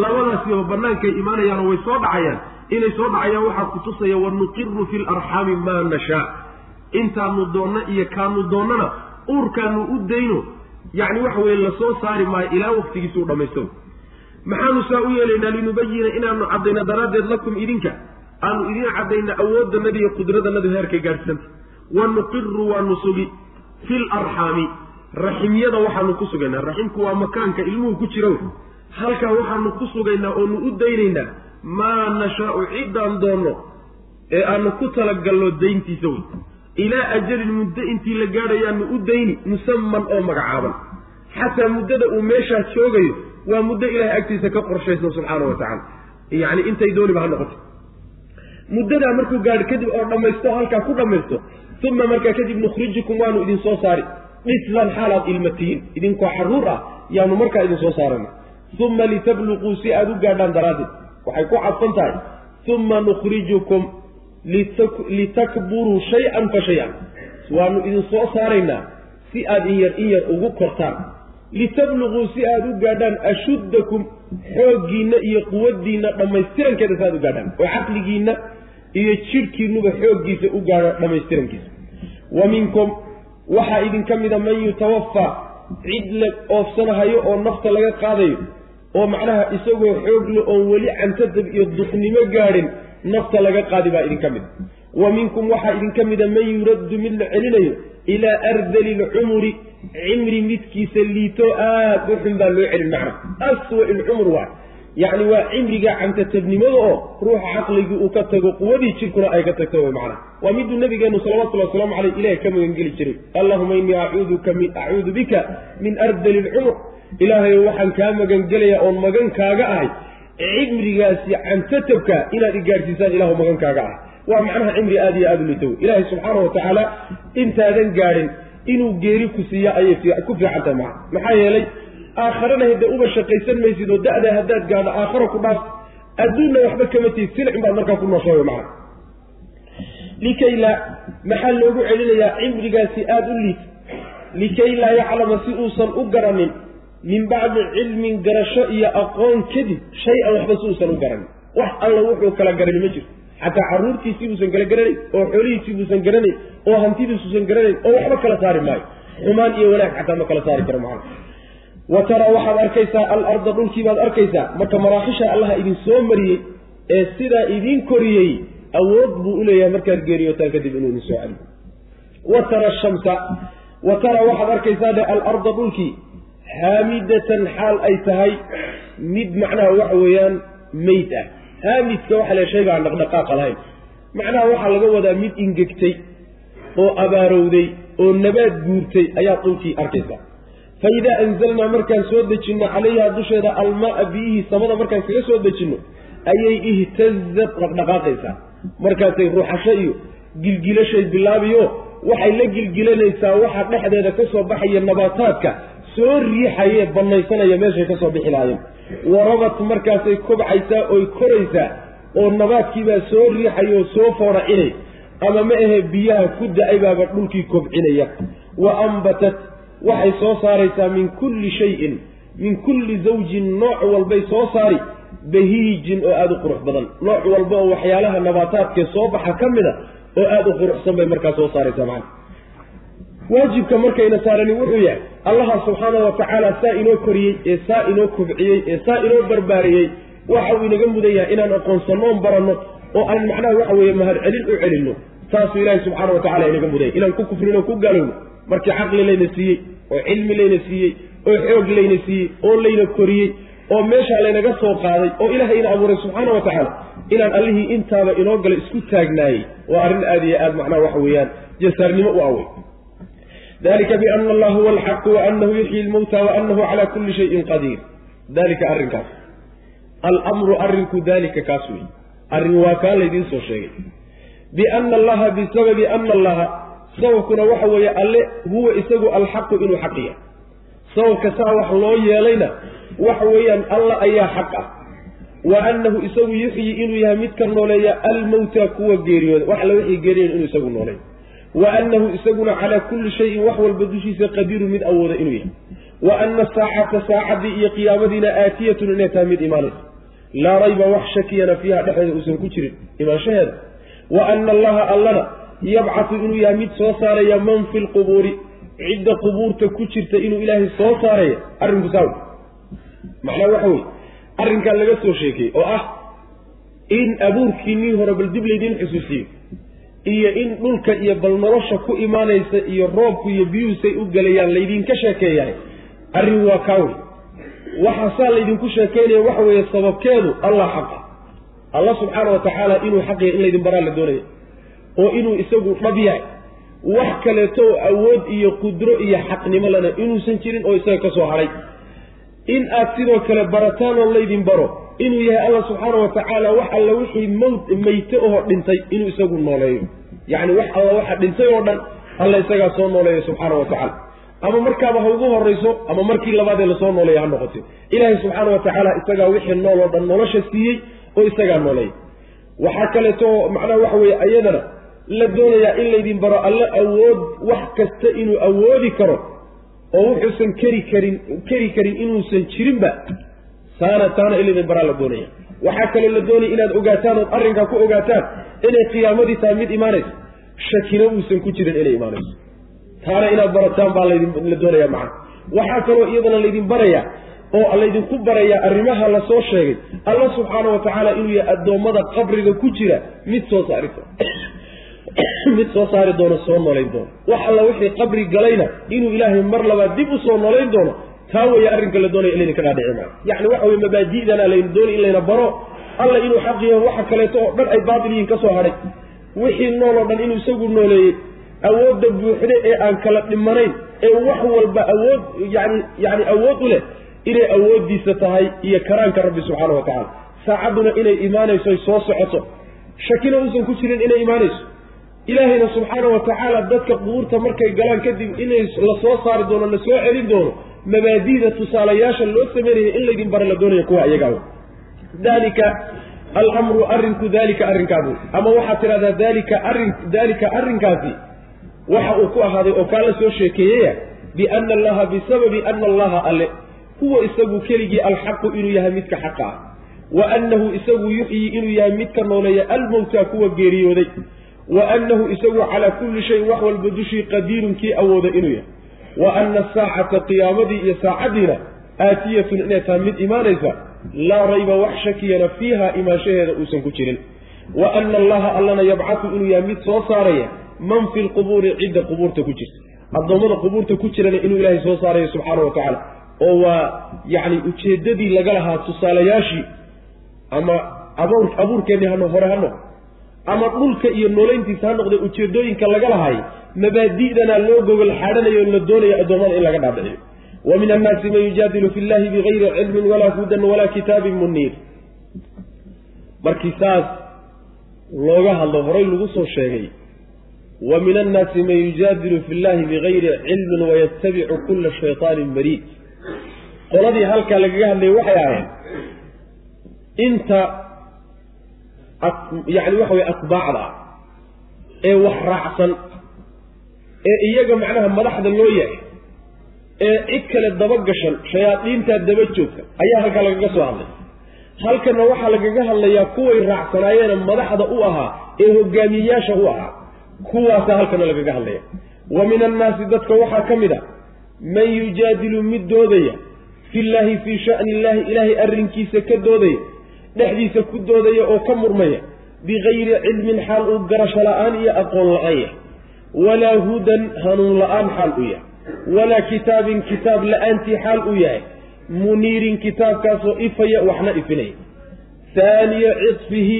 Labadaasiba bannaankay imaanayaanoo way soo dhacayaan inay soo dhacayaan waxaa kutusaya wanuqiru fi larxaami maa nashaa. Intaanu doonno iyo kaanu doonnana uurkaanu u dayno yacni waxa weye la soo saari maayo ilaa waqtigiisuu dhammaysto. Maxaanu saa u yeelaynaa linubayina inaanu caddayno daraaddeed lakum idinka. Aanu idin caddayna awooddanada iyo qudradannadu heerkay gaadhsanta wanuqiru waanu sugi fi larxaami raximyada waxaanu ku sugaynaa. Raximku waa makaanka ilmuhu ku jira wey halkaa waxaanu ku sugaynaa oonu u daynaynaa maa nashaau ciddaan doonno ee aanu ku talagalno dayntiisa wey ilaa ajalin muddo intii la gaadhayaanu u dayni musaman oo magacaaban. Xataa muddada uu meeshaa joogayo waa muddo ilahay agtiisa ka qorshaysan subxaana wa tacaala. Yacni intay dooniba ha noqoto. Muddadaa markuu gaadho kadib oo dhammaysto halkaa ku dhammaysto uma markaa kadib nukhrijukum waanu idin soo saari. Dhislan xaalaad ilma tihiin idinkoo xaruur ah yaanu markaa idin soo saarana uma litabluquu si aada u gaadhaan daraaddeed. Waxay ku cadfan tahay. Uma nukhrijukum litakburuu shay-an fa shay-an. Waanu idin soo saaraynaa si aad in yar in yar ugu kortaan. Litabluquu si aada u gaadhaan ashuddakum xooggiinna iyo quwaddiinna dhammaystirankeeda si aad u gaadhaan. Oo caqligiinna iyo jidhkiinnuba xooggiisa u gaadho dhammaystirankiisa. Wa minkum waxaa idinka mida man yutawafaa cid la oofsanahayo oo nafta laga qaadayo oo macnaha isagoo xoogle oon weli cantadab iyo duqnimo gaadhin nafta laga qaadi baa idinka mid. Wa minkum waxaa idinka mida man yuraddu mid la celinayo ilaa ardali lcumuri cimri midkiisa liito aad u xun baa loo celin macna. Aswa ilcumur waay yacni waa cimriga cantatabnimada oo ruuxa caqligii uu ka tago quwadii jirkuna ay ka tagto way macnaha waa miduu nabigeenu salawatullhi wasalaamu caleyh ilahi ka magangeli jiray. Allahuma innii acuuduka acuudu bika min ardali lcumur ilaahay waxaan kaa magangelayaa oon magan kaaga ahay cimrigaasi cantatabka inaad i gaadhsiisaan ilahu magan kaaga ahay waa macnaha cimri aada iyo aada u lito wey ilaahay subxaana wa tacaala intaadan gaadhin inuu geeri ku siiya ayay ku fiican tahay maa maxaa yeelay aakharana hade uba shaqaysan maysid oo da-da haddaad gaadho aakharo ku dhaaf adduunna waxba kama tihid silcin baad markaa ku noosha wey macana likay laa maxaa loogu celinayaa cimrigaasi aada u liid likay laa yaclama si uusan u garanin min bacdi cilmin garasho iyo aqoon kadib shay-an waxba si uusan u garanin wax alla wuxuu kala garanin ma jirto. Xataa carruurtiisii buusan kala garanayn oo xoolihiisii buusan garanayn oo hantidiisuusan garanayn oo waxba kala saari maayo. Xumaan iyo wanaag xataa ma kala saari karo macana wa taraa waxaad arkaysaa alarda dhulkii baad arkaysaa. Marka maraaxisha allaha idin soo mariyey ee sidaa idiin koriyey awood buu u leeyahay markaad geeriyootaan kadib inuu idin soo celiyo. Wa tara shamsa. Wa tara waxaad arkaysaa dhe alarda dhulkii haamidatan xaal ay tahay mid macnaha waxa weeyaan meyd ah. Haamidka waxaa la shayga aan dhaqdhaqaaqa lahayn. Macnaha waxaa laga wadaa mid ingegtay oo abaarowday oo nabaad guurtay ayaad dhulkii arkaysaa. Fa idaa anzalnaa markaan soo dejinno calayhaa dusheeda almaaa biyihii samada markaan kaga soo dejinno ayay ihtazad dhaqdhaqaaqaysaa. Markaasay ruuxasho iyo gilgilashay bilaabiyo waxay la gilgilanaysaa waxa dhexdeeda ka soo baxaya nabaataadka soo riixaye bannaysanaya meeshay ka soo bixi lahaayeen. Warabat markaasay kobcaysaa oy koraysaa oo nabaadkiibaa soo riixaya oo soo fooracinay ama ma ahe biyaha ku da'ay baaba dhulkii kobcinaya. Wa ambatat waxay soo saaraysaa min kulli shayin min kulli zawjin nooc walbay soo saari bahiijin oo aada u qurux badan. Nooc walba oo waxyaalaha nabaataadkee soo baxa ka mid a oo aada u quruxsan bay markaa soo saaraysaa macana waajibka markayna saarani wuxuu yahay allaha subxaana wa tacaala saa inoo koriyey ee saa inoo kobciyey ee saa inoo barbaariyey waxa uu inaga mudan yahay inaan aqoonsanno oon baranno oo aan macnaha waxa weeye mahad celin u celinno saasuu ilaahi subxaana wa tacala inaga mudanya inaan ku kufrino ku gaalowno markii caqli layna siiyey oo cilmi layna siiyey oo xoog layna siiyey oo layna koriyey oo meeshaa laynaga soo qaaday oo ilaahay abuuray subxaana wa tacaala inaan allihii intaaba inoo gala isku taagnaayey waa arrin aada iyo aada macnaha waxa weeyaan jasaarnimo u awey dalika biana allah huwa alxaqu waanahu yuxyi lmowta waanahu calaa kulli shayin qadiir dalika arrinkaas almru arrinku dalika kaas wey arrin waa kaa laydiin soo sheegay biana allaha bisababi ana allaha sababkuna waxa weeye alle huwa isagu alxaqu inuu xaq yahay sababka saa wax loo yeelayna waxa weeyaan alla ayaa xaq ah wa annahu isagu yuxyi inuu yahay midka nooleeya almowta kuwa geeriyooda wax alla wixii geeriyan inuu isagu nooleeyo wa annahu isaguna calaa kulli shayin wax walba dushiisa qadiiru mid awooda inuu yahay. wa ana saacata saacaddii iyo qiyaamadiina aatiyatun inay tahay mid imaanaysa laa rayba wax shakiyana fiiha dhexdeeda uusan ku jirin imaanshaheeda wa ana allaha allana yabcatu inuu yahay mid soo saaraya man fi lqubuuri cidda qubuurta ku jirta inuu ilaahay soo saaraya. Arrinku saa wey macnaha waxa weye arrinkaa laga soo sheekeyey oo ah in abuurkiinnii hore bal dib laydiin xusuusiyo iyo in dhulka iyo bal nolosha ku imaanaysa iyo roobku iyo biyuhusay u gelayaan laydinka sheekeeyahay. Arrin waa kaa wey waxa saa laydinku sheekeynaya waxa weeye sababkeedu allah xaqa. Allah subxaana wa tacaala inuu xaq yahay in laydin baraa la doonaya oo inuu isagu dhab yahay. Wax kaleeto oo awood iyo qudro iyo xaqnimo lana inuusan jirin oo isaga ka soo hadhay in aad sidoo kale barataan oo laydin baro inuu yahay allah subxaana wa tacaala wax alla wixii mawt meyte oo dhintay inuu isagu nooleeyo. Yacni wax alla waxa dhintay oo dhan alla isagaa soo nooleeyo subxaana wa tacaala ama markaaba ha ugu horrayso ama markii labaadee la soo nooleeya ha noqote ilaahay subxaana wa tacaala isagaa wixii nool oo dhan nolosha siiyey oo isagaa nooleeya waxaa kaleeto macnaha waxa weeye ayadana la doonayaa in laydin baro alle awood wax kasta inuu awoodi karo oo wuxuusan keri karin keri karin inuusan jirinba taana taana in laydin baraa la doonaya waxaa kaloo la doonaya inaad ogaataan ood arrinkaa ku ogaataan inay qiyaamadii tahay mid imaanayso. Shakina uusan ku jirin inay imaanayso. Taana inaad barataan baa laydinla doonaya macana waxaa kaloo iyadana laydin barayaa oo laydinku barayaa arrimaha la soo sheegay. Alla subxaana wa tacaala inuu yahay addoommada qabriga ku jira mid soo saari (coughs) mid soo saari doono soo noolayn doono. Wax alla wixii qabri galayna inuu ilaahay mar labaad dib u soo noolayn doono taa weeye arrinka la doonaya in laydinka dhaadhici yacni waxa weye mabaadi'dana laynu doonay in layna baro alla inuu xaq yaho waxa kaleeto oo dhan ay baatil yihiin ka soo hadhay. Wixii nool oo dhan inuu isagu nooleeyey awoodda buuxda ee aan kala dhimanayn ee wax walba awood yani yani awood u leh inay awooddiisa tahay iyo karaanka rabbi subxaana wa tacaala. Saacadduna inay imaanayso soo socoto. Shakina uusan ku jirin inay imaanayso. Ilaahayna subxaana wa tacaala dadka qubuurta markay galaan kadib inay la soo saari doono la soo celin doono mabaadi'da tusaalayaasha loo sameynaya in laydin bara la doonaya kuwa iyagaa dalika alamru arrinku dalika arrinkaabu ama waxaad tidhahdaa dalika arrin dalika arrinkaasi waxa uu ku ahaaday oo kaa la soo sheekeeyaya biana allaha bisababi ana allaha alle. Huwa isagu keligii alxaqu inuu yahay midka xaqa ah. Wa annahu isagu yuxyi inuu yahay midka nooleeya almowta kuwa geeriyooday. Wa annahu isagu calaa kulli shayin wax walba dushii qadiirun kii awooda inuu yahay wa ana asaacata qiyaamadii iyo saacaddiina aatiyatun inay tahay mid imaanaysa laa rayba wax shakiyana fiiha imaanshaheeda uusan ku jirin. Wa ana allaha allana yabcatu inuu yahay mid soo saaraya man fi lqubuuri cidda qubuurta ku jirta. Addoommada qubuurta ku jirana inuu ilaahay soo saarayo subxaana wa tacaala oo waa yacni ujeeddadii laga lahaa tusaalayaashii ama abuur abuurkeenni hano hore ha noqdo ama dhulka iyo noolayntiisa ha noqda ujeedooyinka laga lahay mabaadi'dana loo gogol xaadhanayo la doonayo addoommada in laga dhaadhiciyo. Wa min annaasi man yujaadilu fi llahi bigayri cilmin walaa hudan walaa kitaabin muniir. Markii saas looga hadlo horay lagu soo sheegay wa min annaasi man yujaadilu fi llahi bigayri cilmin wayattabicu kula shayطaanin mariid qoladii halkaa lagaga hadlayay waxay ahayd inta yani waxa weye atbaacda ah ee wax raacsan ee iyaga macnaha madaxda loo yahay ee cid kale daba gashan shayaadiintaa daba joogta ayaa halkaa lagaga soo hadlay. Halkana waxaa lagaga hadlayaa kuway raacsanaayeen madaxda u ahaa ee hogaamiyeyaasha u ahaa kuwaasaa halkana lagaga hadlaya wa min annaasi dadka waxaa ka mid a man yujaadilu mid doodaya fi llaahi fii shani illaahi ilaahay arrinkiisa ka doodaya dhexdiisa ku doodaya oo ka murmaya bigayri cilmin xaal uu garasho la'aan iyo aqoon la'aan yahay. Walaa hudan hanuun la'aan xaal u yahay. Walaa kitaabin kitaab la'aantii xaal uu yahay. Muniirin kitaabkaasoo ifaya waxna ifinaya. Haaniya cidfihi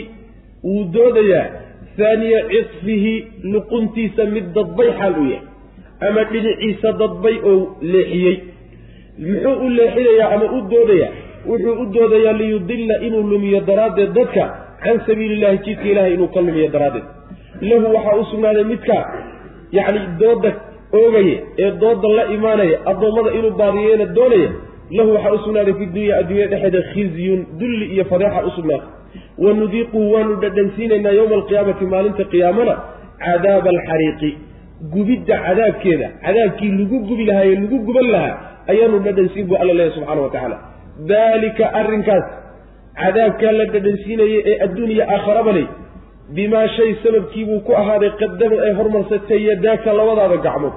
wuu doodayaa. Haaniya cidfihi luquntiisa mid dadbay xaal u yahay. Ama dhinaciisa dadbay oo leexiyey. Muxuu u leexinayaa ama u doodayaa wuxuu u doodayaa liyudilla inuu lumiyo daraaddeed dadka can sabiili illahi jidka ilahay inuu ka lumiyo daraaddeed. Lahu waxaa u sugnaaday midka yacni dooda oogaya ee dooda la imaanaya addoommada inuu baadiyeena doonaya lahu waxaa u sugnaaday fi dunya adduunyada dhexeeda khizyun dulli iyo fadeexa u sugnaatay. Wa nudiiquhu waanu dhadhansiinaynaa yowma alqiyaamati maalinta qiyaamana cadaaba alxariiqi gubidda cadaabkeeda cadaabkii lagu gubi lahaa ee lagu guban lahaa ayaanu dhadhansiin buu alla leeyahy subxana wa tacaala daalika arrinkaas cadaabkaa la dhadhansiinayay ee adduuniya aakharaba ley bimaa shay sababkiibuu ku ahaaday qadama ay hormarsatay yadaaka labadaada gacmood.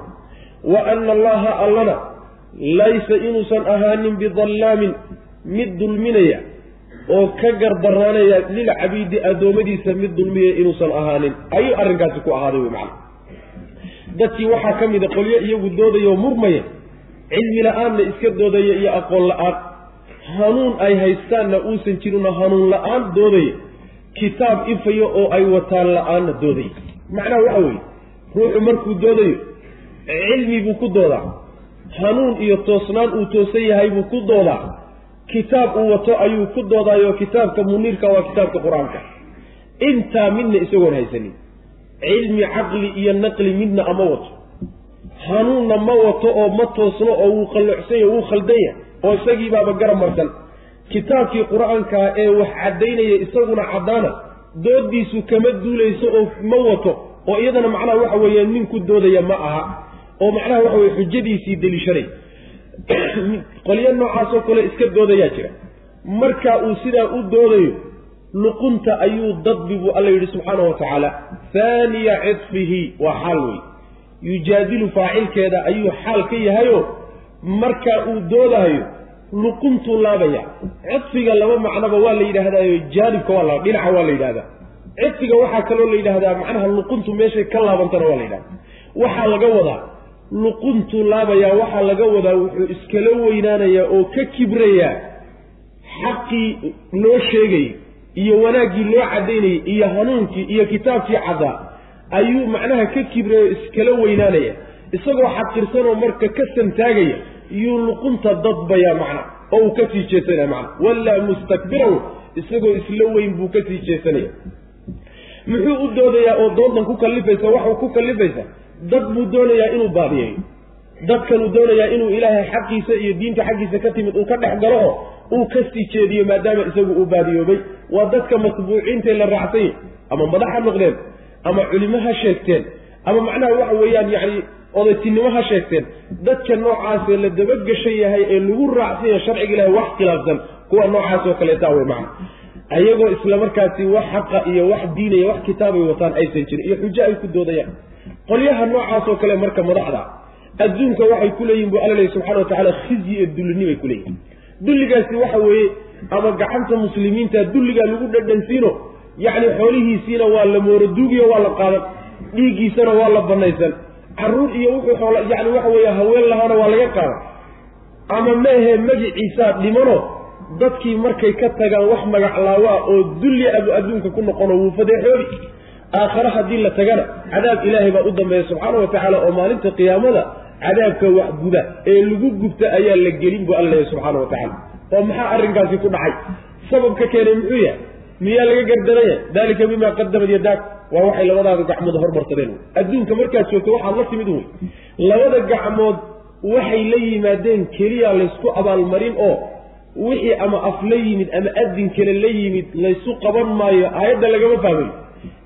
Wa ana allaha allana laysa inuusan ahaanin bidallaamin mid dulminaya oo ka gardaraanaya lilcabiidi addoommadiisa mid dulmiya inuusan ahaanin. Ayuu arrinkaasi ku ahaaday wey macana dadkii waxaa ka mid a qolyo iyagu doodaya oo murmaya cilmi la'aanna iska doodaya iyo aqoon la'aan hanuun ay haystaanna uusan jirinoo hanuun la'aan doodaya. Kitaab ifayo oo ay wataan la'aanna doodaya. Macnaha waxa weeye ruuxu markuu doodayo cilmi buu ku doodaa. Hanuun iyo toosnaan uu toosan yahay buu ku doodaa. Kitaab uu wato ayuu ku doodaayo kitaabka muniirka waa kitaabka qur'aanka. Intaa midna isagoon haysanin. Cilmi caqli iyo naqli midna ama wato. Hanuunna ma wato oo ma toosno oo wuu qallocsanya wuu khaldan yahay oo isagii baaba garab marsan. Kitaabkii qur'aankaa ee wax caddaynaya isaguna caddaana doodiisu kama duulayso oo ma wato oo iyadana macnaha waxa weeye nin ku doodaya ma aha oo macnaha waxa weye xujadiisii deliishanay. (clears throat) Qolyo noocaasoo kale iska doodayaa jira. Marka uu sidaa u doodayo luqunta ayuu dadbi buu alla yidhi subxaana wa tacaala haaniya cidfihi waa xaal wey yujaadilu faacilkeeda ayuu xaal ka yahayo marka uu doodahayo luquntuu laabaya. Cidfiga laba macnoba waa la yidhaahdayo jaanibka waa dhinaca waa la yidhahdaa cidfiga waxaa kaloo la yidhaahdaa macnaha luquntu meeshay ka laabantana waa la yidhahda waxaa laga wadaa luquntuu laabayaa waxaa laga wadaa wuxuu iskala weynaanayaa oo ka kibrayaa xaqii loo sheegayay iyo wanaaggii loo caddaynayay iyo hanuunkii iyo kitaabkii caddaa ayuu macnaha ka kibraya iskala weynaanaya. Isagoo xaqirsanoo marka ka santaagaya yuu luqunta dadbaya macna oo uu ka sii jeesanaya macna wallaa mustakbiran isagoo isla weyn buu ka sii jeesanaya. Muxuu u doodayaa oo doontan ku kallifaysa waxuu ku kallifaysa dad buu doonayaa inuu baadiyeeyo dadkanuu doonayaa inuu ilaahay xaqiisa iyo diinta xaggiisa ka timid uu ka dhex galo oo uu ka sii jeediyo maadaama isagu uu baadiyoobay. Waa dadka matbuuciintae la raacsan yahy ama madax ha noqdeen ama culimo ha sheegteen ama macnaha waxa weeyaan yacni odaytinimo ha sheegteen. Dadka noocaasee la dabageshan yahay ee lagu raacsan yahay sharciga ilahay wax khilaafsan kuwa noocaas oo kaleetaa wey macna ayagoo isla markaasi wax xaqa iyo wax diinaya wax kitaabay wataan aysan jirin iyo xujo ay ku doodayaan. Qolyaha noocaas oo kale marka madaxda adduunka waxay ku leeyihiin bu alla lehy subxana wa tacala khizyi ee dulini bay ku leeyihiin dulligaasi waxa weeye ama gacanta muslimiinta dulligaa lagu dhadhansiino yacni xoolihiisiina waa la mooroduugiyo waa la qaadan dhiiggiisana waa la banaysan carruur iyo wuxuu xoola yacni waxa weeye haween lahaana waa laga qaadan ama meehe magiciisaa dhimano dadkii markay ka tagaan wax magaclaawaa oo dulli abu adduunka ku noqono wuu fadeexoobi. Aakhare haddii la tagana cadaab ilaahay baa u dambeeya subxaana wa tacaala oo maalinta qiyaamada cadaabka wax guda ee lagu gubta ayaa la gelin buu alla leeyahy subxaana wa tacaala. Oo maxaa arrinkaasi ku dhacay? Sababka keenay muxuu yahay miyaa laga gardaraya? Dalika bimaa qadamad yadaak. Waa waxay labadaada gacmood hormarsadeen. Wey adduunka markaad joogto waxaad la timid wey. Labada gacmood waxay la yimaadeen keliya laysku abaalmarin oo wixii ama af la yimid ama adin kale la yimid laysu qaban maayo aayadda lagama fahmayo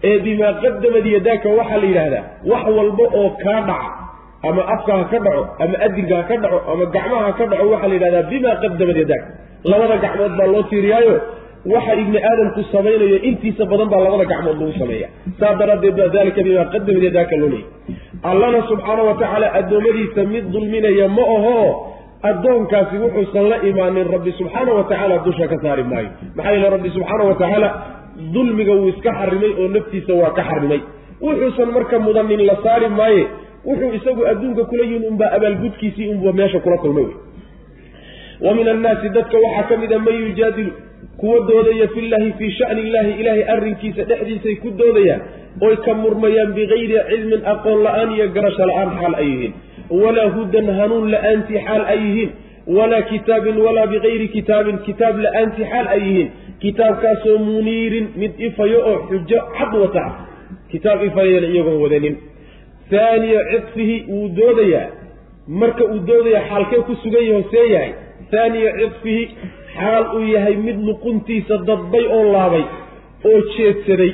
ee bimaa qadamad yadaaka waxaa la yidhaahdaa wax walba oo kaa dhaca ama afka ha ka dhaco ama adinka ha ka dhaco ama gacmaha ha ka dhaco waxaa la yidhahdaa bimaa qadamad yadaaka labada gacmood baa loo tiiriyaayo waxa ibni aadamku samaynayo intiisa badan baa labada gacmood lagu sameeya saa daraaddeed baa dalika bimaa qadamad yadaaka loo allana subxaana wa tacaala addoommadiisa mid dulminaya ma aho addoonkaasi wuxuusan la imaanin rabbi subxaana wa tacaala dusha ka saari maayo. Maxaa yeele rabbi subxaana wa tacaala dulmiga wuu iska xarimay oo naftiisa waa ka xarimay wuxuusan marka mudanin la saari maaye wuxuu isagu adduunka kula yihiin unbaa abaalgudkiisii unba meesha kula kulmay. Wey wa min annaasi dadka waxaa ka mid a man yujaadilu kuwa doodaya fillahi fii shani illahi ilaahay arrinkiisa dhexdiisay ku doodayaan oy ka murmayaan bikayri cilmin aqoon la'aan iyo garasho la'aan xaal ay yihiin. Walaa hudan hanuun la'aantii xaal ay yihiin. Walaa kitaabin walaa bikayri kitaabin kitaab la'aantii xaal ay yihiin. Kitaabkaasoo muniirin mid ifayo oo xujo cad wata. Kitaab ifayana iyagoon wadanin. Haaniya cidfihi wuu doodayaa. Marka uu doodaya xaalkee ku sugan yaho see yahay haaniya cidfihi xaal uu yahay mid luquntiisa dadbay oo laabay oo jeedsaday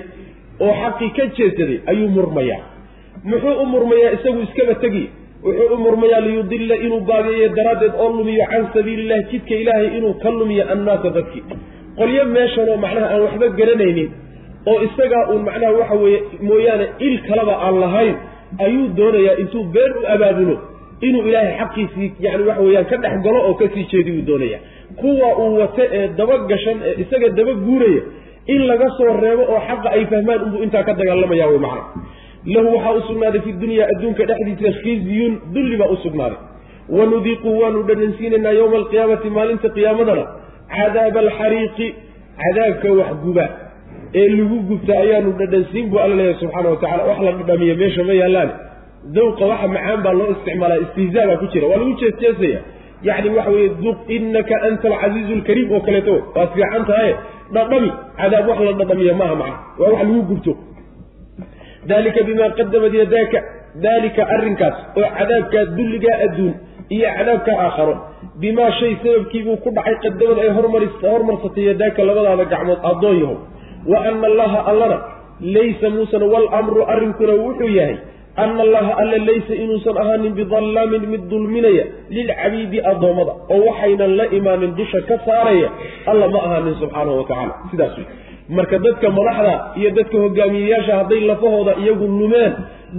oo xaqii ka jeedsaday ayuu murmayaa. Muxuu u murmayaa isagu iskaba tegi. Wuxuu u murmayaa liyudilla inuu baabiyeeyo daraaddeed oo lumiyo can sabiilillahi jidka ilaahay inuu ka lumiyo annaasa dadkii qolyo meeshanoo macnaha aan waxba garanaynin oo isagaa uun macnaha waxa weeye mooyaane il kaleba aan lahayn ayuu doonayaa intuu been u abaabulo inuu ilaahay xaqiisii yani waxa weeyaan ka dhex galo oo ka sii jeedi uu doonaya kuwa uu wata ee daba gashan ee isaga daba guuraya in laga soo reebo oo xaqa ay fahmaan unbuu intaa ka dagaalamaya wey macna. Lahu waxaa u sugnaaday fi dunya adduunka dhexdiisa khizyun dulli baa u sugnaaday. Wanudiiqu waanu dhadhansiinaynaa yowma alqiyaamati maalinta qiyaamadana cadaaba alxariiqi cadaabka waxguba ee lagu gubta ayaanu dhadhansiin buu alla leeyahay subxaana wa tacala wax la dhadhamiya meesha ma yaallaane dawqa waxa macaan baa loo isticmaalaa istihzaa baa ku jira. Waa lagu jeesjeesaya yacni waxa weeye duq innaka anta alcasiizu alkariim oo kaleeto. Waad fiican tahaye dhadhami cadaab wax la dhadhamiya maaha macna waa wax lagu gubto dalika bimaa qadamat yadaaka. Daalika arrinkaas oo cadaabkaa dulligaa adduun iyo cadaabka aakharo. Bimaa shay sababkiibuu ku dhacay qadamad ay hormarsatay yadaaka labadaada gacmood addoon yahow. Wa ana allaha allana laysa muusan walamru arrinkuna wuxuu yahay ana allaha alla laysa inuusan ahaanin bidallaamin mid dulminaya lilcabiidi addoommada oo waxaynan la imaanin dusha ka saaraya alla ma ahaanin subxaanahu wa tacaala sidaas wey marka dadka madaxda iyo dadka hogaamiyeyaasha hadday lafahooda iyagu lumeen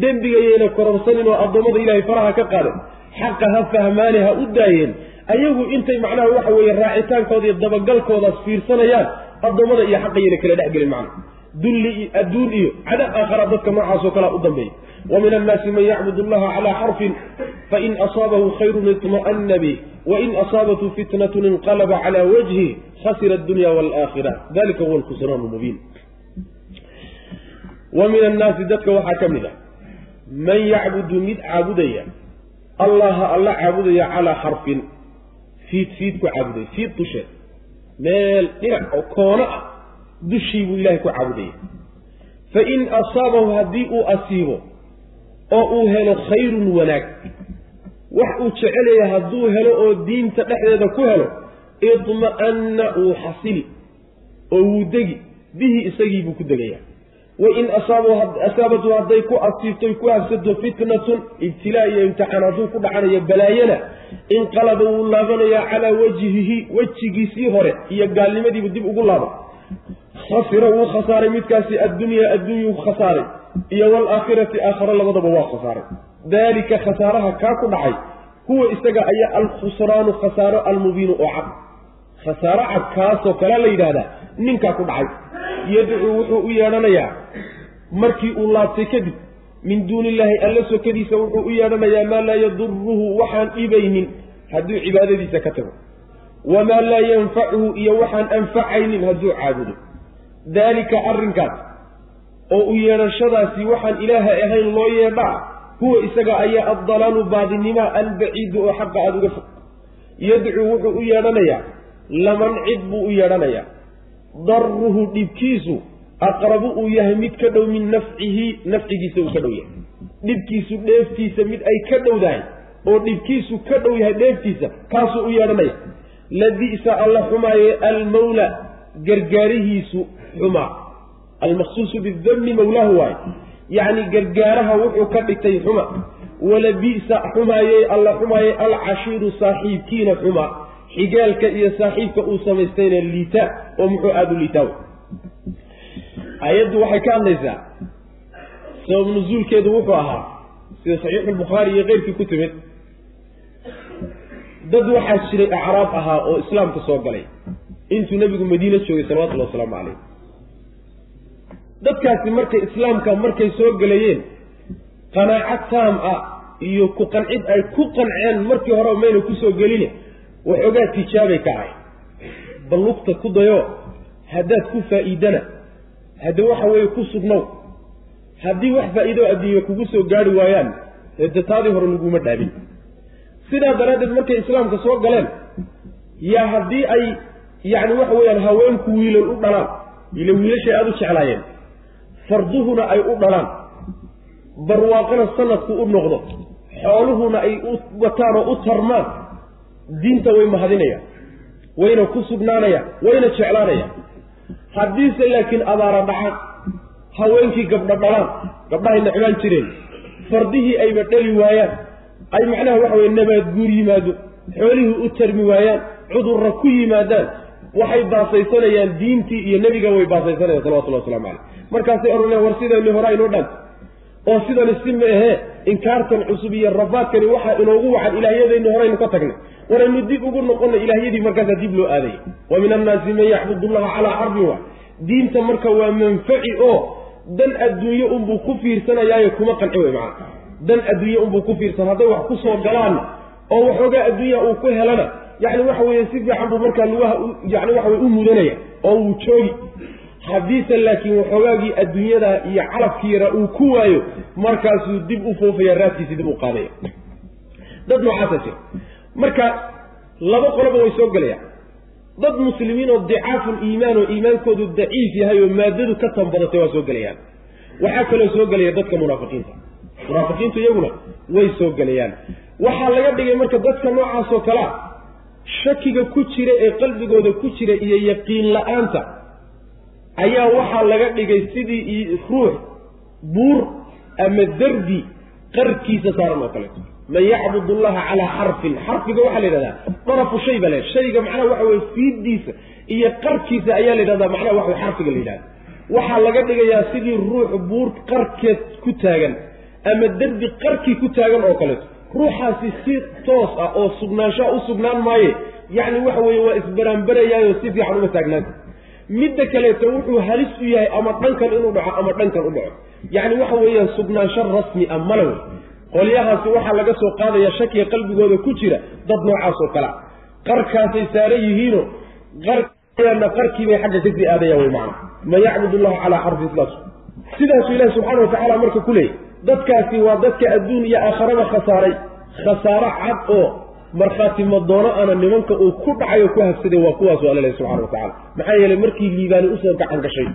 dembigayayna kororsanin oo addoommada ilaahay faraha ka qaadeen xaqa ha fahmaane ha u daayeen ayagu intay macnaha waxa weeye raacitaankooda iyo dabagalkoodaas fiirsanayaan addoommada iyo xaqayayna kala dhexgelin macna dulli iyo adduun iyo cadaab aakhara dadka noocaasoo kalea u dambeeya wa min annaasi man yacbud allaha calaa xarfin fain asaabahu khayrun iطma'ana bih wain asaabathu fitnatun inqalaba calaa wajhi khasira addunya waalaakhira dalika huwa alkhusraan lmubiin wa min annaasi dadka waxaa ka mid ah man yacbudu mid caabudaya allaha alla caabudaya calaa xarfin fiid fiid ku caabudaya fiid dusheed meel dhinac oo koono ah dushii buu ilahay ku caabudaya fain asaabahu haddii uu asiibo oo uu helo khayrun wanaag wax uu jecelaya hadduu helo oo diinta dhexdeeda ku helo idma'anna uu xasili oo wuu degi bihi isagii buu ku degaya wain asaabatu hadday ku asiibtoy ku habsato fitnatun ibtilaa iyo imtixaan hadduu ku dhacanayo balaayana inqalaba wuu laabanayaa calaa wajhihi wejigiisii hore iyo gaalnimadiibu dib ugu laaba khasira wuu khasaaray midkaasi addunyaa adduunyuu khasaaray iyo waalaakhirati aakhare labadaba waa khasaaray. Daalika khasaaraha kaa ku dhacay huwa isaga ayaa alkhusraanu khasaaro almubiinu oo cad. Khasaaro cad kaasoo kale la yidhaahdaa ninkaa ku dhacay. Yadcuu wuxuu u yeedhanayaa markii uu laabtay kadib min duuni illaahi alla sokadiisa wuxuu u yeedhanayaa maa laa yaduruhu waxaan dhibaynin. Hadduu cibaadadiisa ka tago. Wamaa laa yanfacuhu iyo waxaan anfacaynin. Hadduu caabudo daalika arrinkaas oo u yeedhashadaasi waxaan ilaaha ahayn loo yeedhaa huwa isaga ayaa addalaalu baadinimaa albaciidu oo xaqa aada uga fog. Yadcuu wuxuu u yeedhanayaa laman cid buu u yeedhanayaa. Daruhu dhibkiisu aqrabu uu yahay mid ka dhow min nafcihi nafcigiisa uu ka dhow yahay. Dhibkiisu dheeftiisa mid ay ka dhowdahay oo dhibkiisu ka dhow yahay dheeftiisa kaasuu u yeedhanaya labi'sa alla xumaaye almawla gargaarihiisu xumaa almaqsuusu bidammi mawlaahu waaye yacni gargaaraha wuxuu ka dhigtay xuma walabi'sa xumaaye alla xumaaye alcashiiru saaxiibkiina xumaa xigaalka iyo saaxiibka uu samaystayna liitaa oo muxuu aada u liitaa ayaddu waxay ka hadlaysaa. Sabab nusuulkeedu wuxuu ahaa sida saxiixu lbukhaari iyo keyrkii ku timid dad waxaa jiray acraab ahaa oo islaamka soo galay. Intuu nebigu madiine joogay salawatullhi wasalaamu calayh dadkaasi markay islaamka markay soo gelayeen qanaaco taam ah iyo ku qancid ay ku qanceen markii hore mayna ku soo geline waxoogaa tijaabay ka ahay. Bal lugta ku dayo haddaad ku faa'iidana hadde waxa weeye ku sugnow. Haddii wax faa'iido adduunya kugu soo gaari waayaan hede taadii hore laguma dhaabin sidaa daraaddeed markay islaamka soo galeen yaa haddii ay yacni waxa weeyaan haweenku wiilal u dhalaan ila wiilashay aada u jeclaayeen farduhuna ay u dhalaan. Barwaaqana sanadku u noqdo. Xooluhuna ay u wataan oo u tarmaan. Diinta way mahadinayaan. Wayna ku sugnaanayaan. Wayna jeclaanayaan. Haddiise laakiin abaara dhacaan. Haweenkii gabdho dhalaan. Gabdhahay necbaan jireen. Fardihii ayba dhali waayaan. Ay macnaha waxa weye nabaad guur yimaado. Xoolihii u tarmi waayaan. Cudurra ku yimaadaan. Waxay baasaysanayaan diintii iyo nebiga way baasaysanayaan salawatullahi waslamu caleyh markaasay odhanayaan war sidayni hore aynoo dhan oo sidani si ma ahee inkaartan cusub iyo rafaadkani waxaa inoogu wacan ilaahyadayni horeynu ka tagnay. Waraynu dib ugu noqonna ilaahyadii markaasaa dib loo aadaya wa min annaasi man yaxbud allaha calaa xarbin wa. Diinta marka waa manfaci oo dan adduunye unbuu ku fiirsanayaayo kuma qanci wey macana dan adduunye unbuu ku fiirsan hadday wax ku soo galaanna oo waxoogaa adduunya uu ku helana yacni waxa weeye si fiican buu markaa lugaha yani waxa weye u mudanaya oo wuu joogi haddiise laakiin waxoogaagii adduunyada iyo calafkii yaraa uu ku waayo markaasuu dib u foofaya raadkiisi dib u qaadaya. Dad noocaasa jira? Marka laba qoloba way soo gelayaan dad muslimiin oo dicaaful iimaan oo iimaankoodu daciif yahay oo maadadu ka tanbadatay waa soo gelayaan waxaa kaloo soo gelaya dadka munaafiqiinta. Munaafiqiintu iyaguna way soo gelayaan waxaa laga dhigay marka dadka noocaasoo kalea shakiga ku jira ee qalbigooda ku jira iyo yaqiin la'aanta ayaa waxaa laga dhigay sidii ruux buur ama derbi qarkiisa saaran oo kaleeto man yacbud allaha calaa xarfin xarfiga waxaa la yidhahdaa darafu shay baa la shayga macnaha waxa weye fiiddiisa iyo qarkiisa ayaa la yidhahdaa macnaha waxa xarfiga la yidhahda waxaa laga dhigayaa sidii ruux buur qarkeed ku taagan ama derbi qarkii ku taagan oo kaleeto ruuxaasi si toos ah oo sugnaanshaa u sugnaan maaye yacni waxa weeye waa isbaraanbarayaayo si fiican uma taagnaanta midda kaleeto wuxuu halis u yahay ama dhankan inuu dhaco ama dhankan u dhaco. Yacni waxa weeyaan sugnaansho rasmi ah mala wey qolyahaasi waxaa laga soo qaadaya shakiga qalbigooda ku jira dad noocaas oo kalea qarkaasay saaran yihiino qarna qarkiibay xagga ka sii aadayaan wey macana man yacbud allaha calaa xarfi sidaas sidaasuu ilahi subxaana watacala marka ku leeyay dadkaasi waa dadka adduun iyo aakharaba khasaaray. Khasaaro cad oo markhaati madoono ana nimanka uu ku dhacayo ku habsaday waa kuwaasu alla lehy subxana watacala maxaa yeelay markii liibaani u soo gacan gashay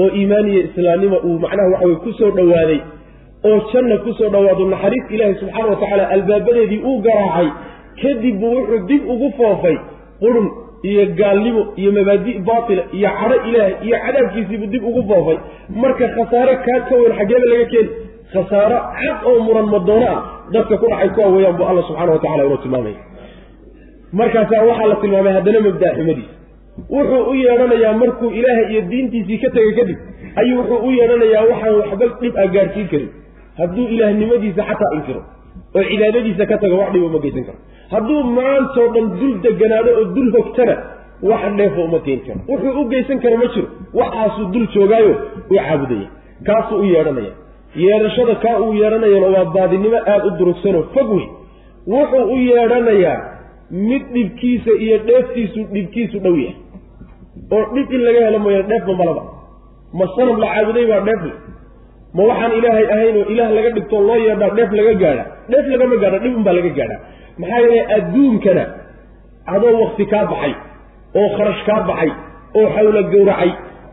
oo iimaan iyo islaamnima uu macnaha waxa weye ku soo dhowaaday oo janna ku soo dhowaado naxariis ilaahi subxaana wa tacaala albaabadeedii uu garaacay kadib buu wuxuu dib ugu foofay qurun iyo gaalnimo iyo mabaadi' baatila iyo cadho ilaahay iyo cadaabkiisiibuu dib ugu foofay. Marka khasaare kaa ka weyn xaggeeda laga keeni khasaaro cad oo muran madoono ah dadka ku dhacay kuwa weeyaan buu alla subxana wa tacala inuu tilmaamaya markaasaa waxaa la tilmaamay haddana mabdaa xumadiisa wuxuu u yeedhanayaa markuu ilaahay iyo diintiisii ka tegay kadib ayuu wuxuu u yeedhanayaa waxaan waxba dhib a gaarsiin karin. Hadduu ilaahnimadiisa xataa inkiro oo cibaadadiisa ka tago wax dhib uma geysan karo. Hadduu maantoo dhan dul deganaado oo dul hogtana wax dheefo uma keeni karo. Wuxuu u geysan kara ma jiro waxaasuu dul joogaayo u caabudaya. Kaasuu u yeedhanaya yeedhashada kaa uu yeedhanayana waa baadinimo aada u durugsanoo fog wey wuxuu u yeedhanayaa mid dhibkiisa iyo dheeftiisu dhibkiisu dhow yahay. Oo dhib in laga helo mooya dheefma malaba ma sanab la caabuday baa dheef le ma waxaan ilaahay ahayn oo ilaah laga dhigto loo yeedhaa dheef laga gaadha dheef lagama gaadha dhib unbaa laga gaadhaa. Maxaa yeelay adduunkana adoo wakti kaa baxay oo kharash kaa baxay oo xawla gowracay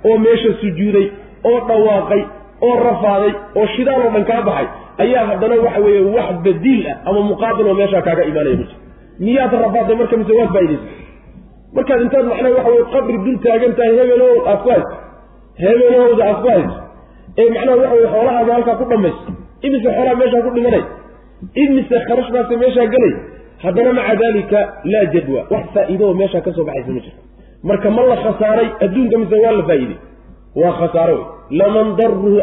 oo meesha sujuuday oo dhawaaqay oo rafaaday oo shidaal oo dhan kaa baxay ayaa haddana waxa weeye wax badiil ah ama muqaabil oo meeshaa kaaga imaanaya ma jiro miyaad rafaaday marka mise waa faa'idaysay markaad intaad macnaha waxa weye qabri dul taagan tahay hebelow aad ku hayso. Hebelowda aad ku hayso. Ee macnaha waxa weye xoolahaada halkaa ku dhamayso imise xoolaha meeshaa ku dhimanay? Imise kharashbaase meeshaa gelay haddana maca dalika laa jadwa. Wax faa'iido oo meeshaa ka soo baxaysa ma jirto. Marka ma la khasaaray adduunka mise waa la faa'iidey waa khasaaro wey laman daruhu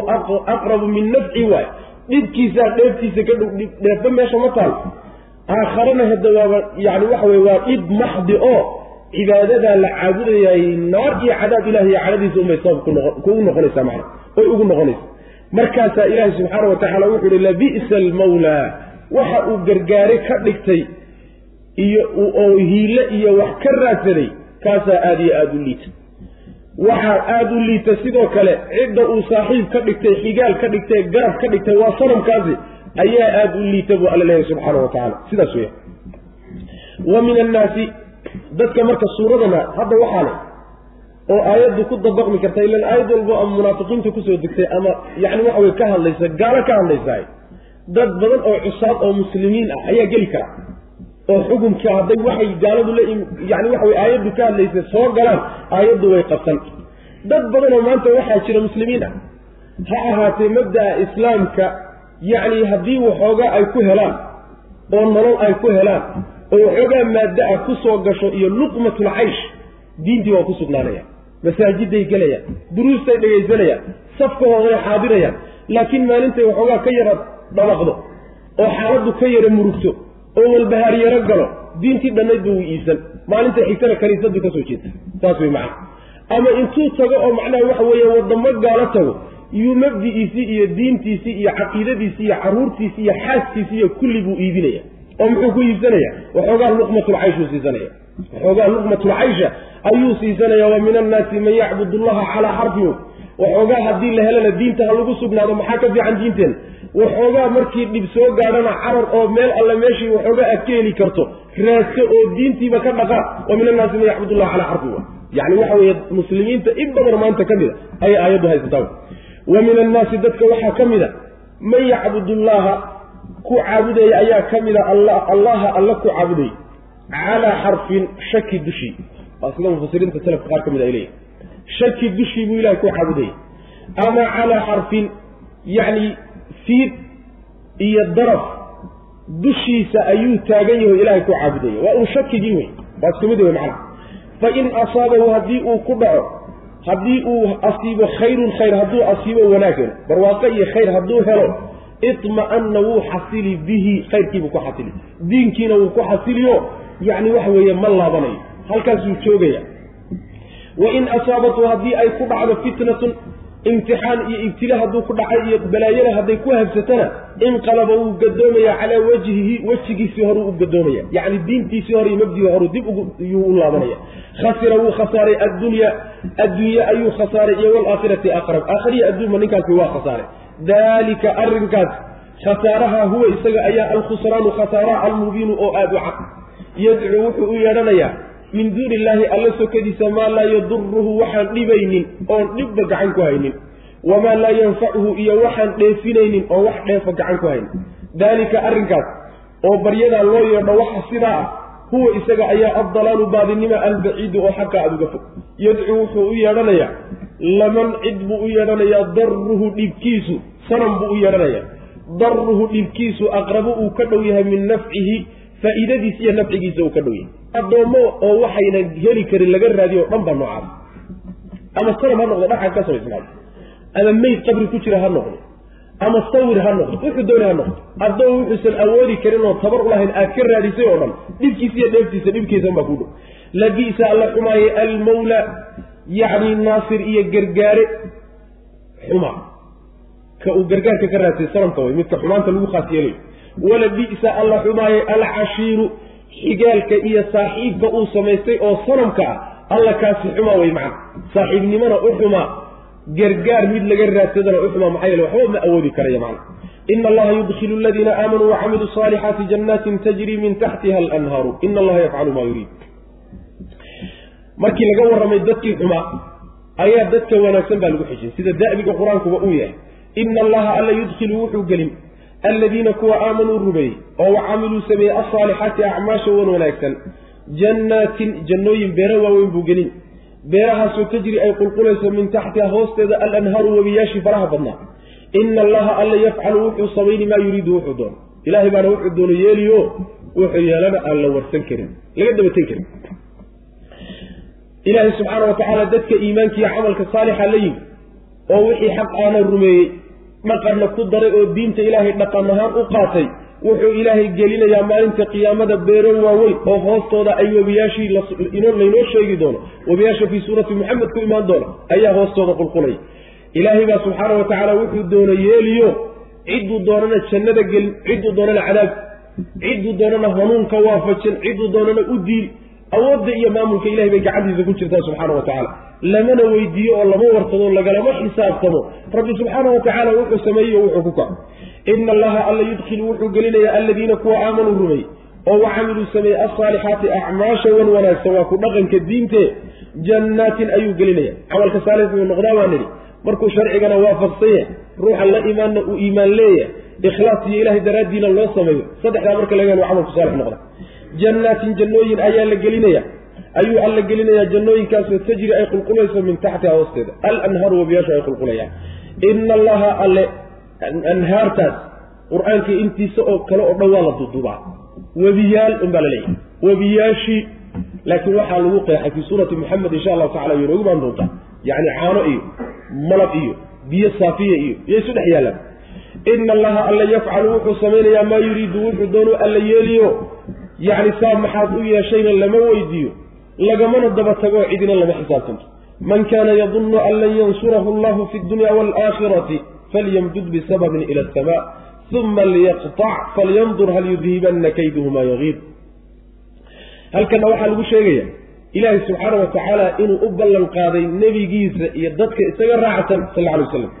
aqrabu min nafci waay dhibkiisaa dheeftiisa ka dhow dheefba meesha ma taal. Aakharana hadda waaba yani waxa weye waa dhib maxdi oo cibaadadaa la caabudayay naar iyo cadaab ilahi iyo cadadiisa unbay sabab kugu noqonaysaa macna oy ugu noqonaysa. Markaasaa ilaahi subxaana watacaala wuxuu uhi labi'sa almawlaa waxa uu gargaare ka dhigtay iyo oo hiile iyo wax ka raadsaday kaasaa aada iyo aada u liita waxaa aada u liita sidoo kale cidda uu saaxiib ka dhigtay xigaal ka dhigtay garab ka dhigtay waa sanamkaasi ayaa aada u liita buu alla leeyahay subxaana wa tacala sidaas weya wa min annaasi dadka marka suuradana hadda waxaa leh oo aayaddu ku dabaqmi karta ilan aayad walbo ama munaafiqiinta ku soo degtay ama yani waxa wey ka hadlaysa gaalo ka hadlaysaay dad badan oo cusaad oo muslimiin ah ayaa geli kara oo xukumka hadday waxay gaaladu la yani waxa wey aayaddu ka hadlaysa soo galaan aayaddu way qabsan dad badan oo maanta waxaa jira muslimiin ah. Ha ahaatee mabda'a islaamka yacni haddii waxoogaa ay ku helaan oo nolol ay ku helaan oo waxoogaa maadda ah ku soo gasho iyo luqmatul caysh diintii waa ku sugnaanaya. Masaajiday gelayaan duruustay dhegaysanayaan safkahooday xaadirayaan laakiin maalintay waxoogaa ka yara dhabaqdo oo xaaladdu ka yara murugto oo walbahaar yaro galo diintii dhannayd ba uu iibsan maalinta xigtana kaniisadu ka soo jeeda saas way macana ama intuu tago oo macnaha waxa weeye wadamo gaalo tago yuu mabdi'iisii iyo diintiisii iyo caqiidadiisii iyo caruurtiisii iyo xaaskiisii iyo kulli buu iibinaya. Oo muxuu ku iibsanaya? Waxoogaa luqmatulcayshuu siisanaya. Waxoogaa luqmatulcaysha ayuu siisanaya wa min annaasi man yacbud allaha calaa xarfin waxoogaa haddii la helana diinta ha lagu sugnaado maxaa ka fiican diinteena waxoogaa markii dhib soo gaadhana carar oo meel alle meeshii waxoogaa aad ka heli karto raadso oo diintiiba ka dhaqaa wa min annaasi man yacbud allaha calaa xarfin yani waxa weeye muslimiinta in badan maanta ka mid a ayay aayaddu haysataa wa min annaasi dadka waxaa ka mid a man yacbud allaha ku caabudaya ayaa ka mida allaha alla ku caabudaya calaa xarfin shaki dushii waa sida mufasiriinta salafka qaar ka mid ay leeyihiin shaki dushii buu ilahay ku caabudaya ama calaa xarfin yacni fiid iyo daraf dushiisa ayuu taagan yaho ilaahay ku caabudaya waa uu shakigii wey waa isku mid wey macnaha fa in asaabahu haddii uu ku dhaco haddii uu asiibo khayrun khayr hadduu asiibo wanaagsan barwaaqo iyo khayr hadduu helo itma'anna wuu xasili bihi khayrkiibuu ku xasili. Diinkiina wuu ku xasiliyo yacni waxa weeye ma laabanayo. Halkaasuu joogaya wa in asaabatu haddii ay ku dhacdo fitnatun imtixaan iyo ibtila hadduu ku dhacay iyo balaayana hadday ku habsatana inqalaba wuu gadoomaya calaa wajhihi wejigiisii horuu u gadoomaya yacni diintiisii hore iyo mabdigii horuu dib yuu u laabanaya khasira wuu khasaaray addunya adduunye ayuu khasaaray iyo walaakhirati aqrab aakhiriya adduunba ninkaasi waa khasaaray daalika arrinkaas khasaaraha huwa isaga ayaa alkhusraanu khasaaraha almubiinu oo aada u cad yadcuu wuxuu u yeedhanayaa min duuni illaahi alla sokadiisa maa laa yaduruhu waxaan dhibaynin oon dhibba gacan ku haynin. Wamaa laa yanfacuhu iyo waxaan dheefinaynin oo wax dheefa gacan ku haynin. Daalika arrinkaas oo baryadaa loo yeedho waxa sidaa ah huwa isaga ayaa addalaalu baadinima albaciidu oo xagga aad uga fog. Yadcuu wuxuu u yeedhanayaa laman cid buu u yeedhanayaa daruhu dhibkiisu sanam buu u yeedhanayaa daruhu dhibkiisu aqrabu uu ka dhow yahay min nafcihi faa'iidadiisa iyo nafcigiisa uu ka dhow yahay addoommo oo waxayna heli karin laga raadiyo o dhan baa noocaas. Ama sanam ha noqdo dhaxan ka samaysnaado ama meyd qabri ku jira ha noqdo. Ama sawir ha noqdo. Wuxuu doonay ha noqdo. Addoon wuxuusan awoodi karin oo tabar ulahayn aad ka raadisay oo dhan dhibkiisa iyo dheeftiisa dhibkiisa unbaa kuu dhow. Labi'sa alla xumaaye almawla yacni naasir iyo gargaare. Xuma ka uu gargaarka ka raadsay sanamka way midka xumaanta lagu khaas yeelayo wala bi'sa alla xumaaye alcashiiru xigaalka iyo saaxiibka uu samaystay oo sanamka ah alla kaasi xumaa way macna saaxiibnimona u xumaa gargaar mid laga raadsadana u xumaa maxaa yeele waxba ma awoodi karaya macna. Ina allaha yudkilu aladiina aamanuu wacamiluu saalixaati jannatin tajri min taxtiha alanhaaru. Ina allaha yafcalu maa yuriid markii laga warramay dadkii xumaa ayaa dadka wanaagsan baa lagu xijin sida da'biga qur'aankuba uu yahay ina allaha alla yudkilu wuxuu gelin aladiina kuwa aamanuu rumeeyey oo wacamiluu sameeyey alsaalixaati acmaasha wan wanaagsan jannaatin jannooyin beero waaweyn buu gelin. Beerahaasoo tajri ay qulqulayso min taxtiha hoosteeda alanhaaru webiyaashii faraha badnaa ina allaha alla yafcalu wuxuu samayni maa yuriidu wuxuu doono. Ilahay baana wuxuu doono yeeliyo wuxuu yeelana aan la warsan karin laga dabaten karin. Ilaahay subxaana wa tacaala dadka iimaanka iyo camalka saalixa la yimi oo wixii xaq aana rumeeyey dhaqanna ku daray oo diinta ilaahay dhaqan ahaan u qaatay wuxuu ilaahay gelinayaa maalinta qiyaamada beero waaweyn oo hoostooda ay webiyaashii laynoo sheegi doono. Webiyaasha fii suurati maxamed ku imaan doona ayaa hoostooda qulqulaya ilaahay baa subxaana wa tacaala wuxuu doona yeeliyo cidduu doonana jannada gelin cidduu doonana cadaab cidduu doonana hanuunka waafajin cidduu doonana u diil awoodda iyo maamulka ilahay bay gacantiisa ku jirtaa subxaana wa tacaala. Lamana weydiiyo oo lama warsado lagalama xisaabtamo. Rabbi subxaana wa tacaala wuxuu sameeyey oo wuxuu ku kaco ina allaha alla yudkilu wuxuu gelinayaa aladiina kuwa aamanuu rumey oo wacamiluu sameeyey alsaalixaati acmaasha wan wanaagsan waa ku dhaqanka diinte jannaatin ayuu gelinaya. Camalka saalix buu noqdaa waa nidhi markuu sharcigana waafaqsan yahay ruuxa la imaanna uu iimaan leeyahay ikhlaas iyo ilahay daraaddiina loo sameeyo. Saddexdaa marka laga helo camalku saalix noqda jannaatin jannooyin ayaa la gelinaya. Ayuu alla gelinayaa jannooyinkaasoo tajri ay qulqulayso min taxtiha hoosteeda. Alanhaaru wabiyaashu ay qulqulayaan. Ina allaha alle anhaartaas qur'aanka intiisa oo kale oo dhan waa la duduubaa. Webiyaal unbaa la leeyahay. Webiyaashii laakiin waxaa lagu qeexay fii suurati moxamed insha allahu tacala way noogu baan doontaa yacni caano iyo malab iyo biyo saafiya iyo iyo isu dhex yaallaan ina allaha alla yafcalu wuxuu samaynayaa maa yuriidu wuxuu doonu alla yeeliyo yacni saa maxaad u yeeshayna lama weydiiyo lagamana daba tago cidina lama xisaabtanto. Man kaana yadunnu an lan yansurahu allahu fi dunya waalaakhirati falyamdud bisababin ila asamaa uma liyaqtac falyandur hal yudhibanna kayduhu maa yagiib halkanna waxaa lagu sheegaya ilaahay subxaana wa tacaala inuu u ballan qaaday nebigiisa iyo dadka isaga raacsan sal lla alay waslam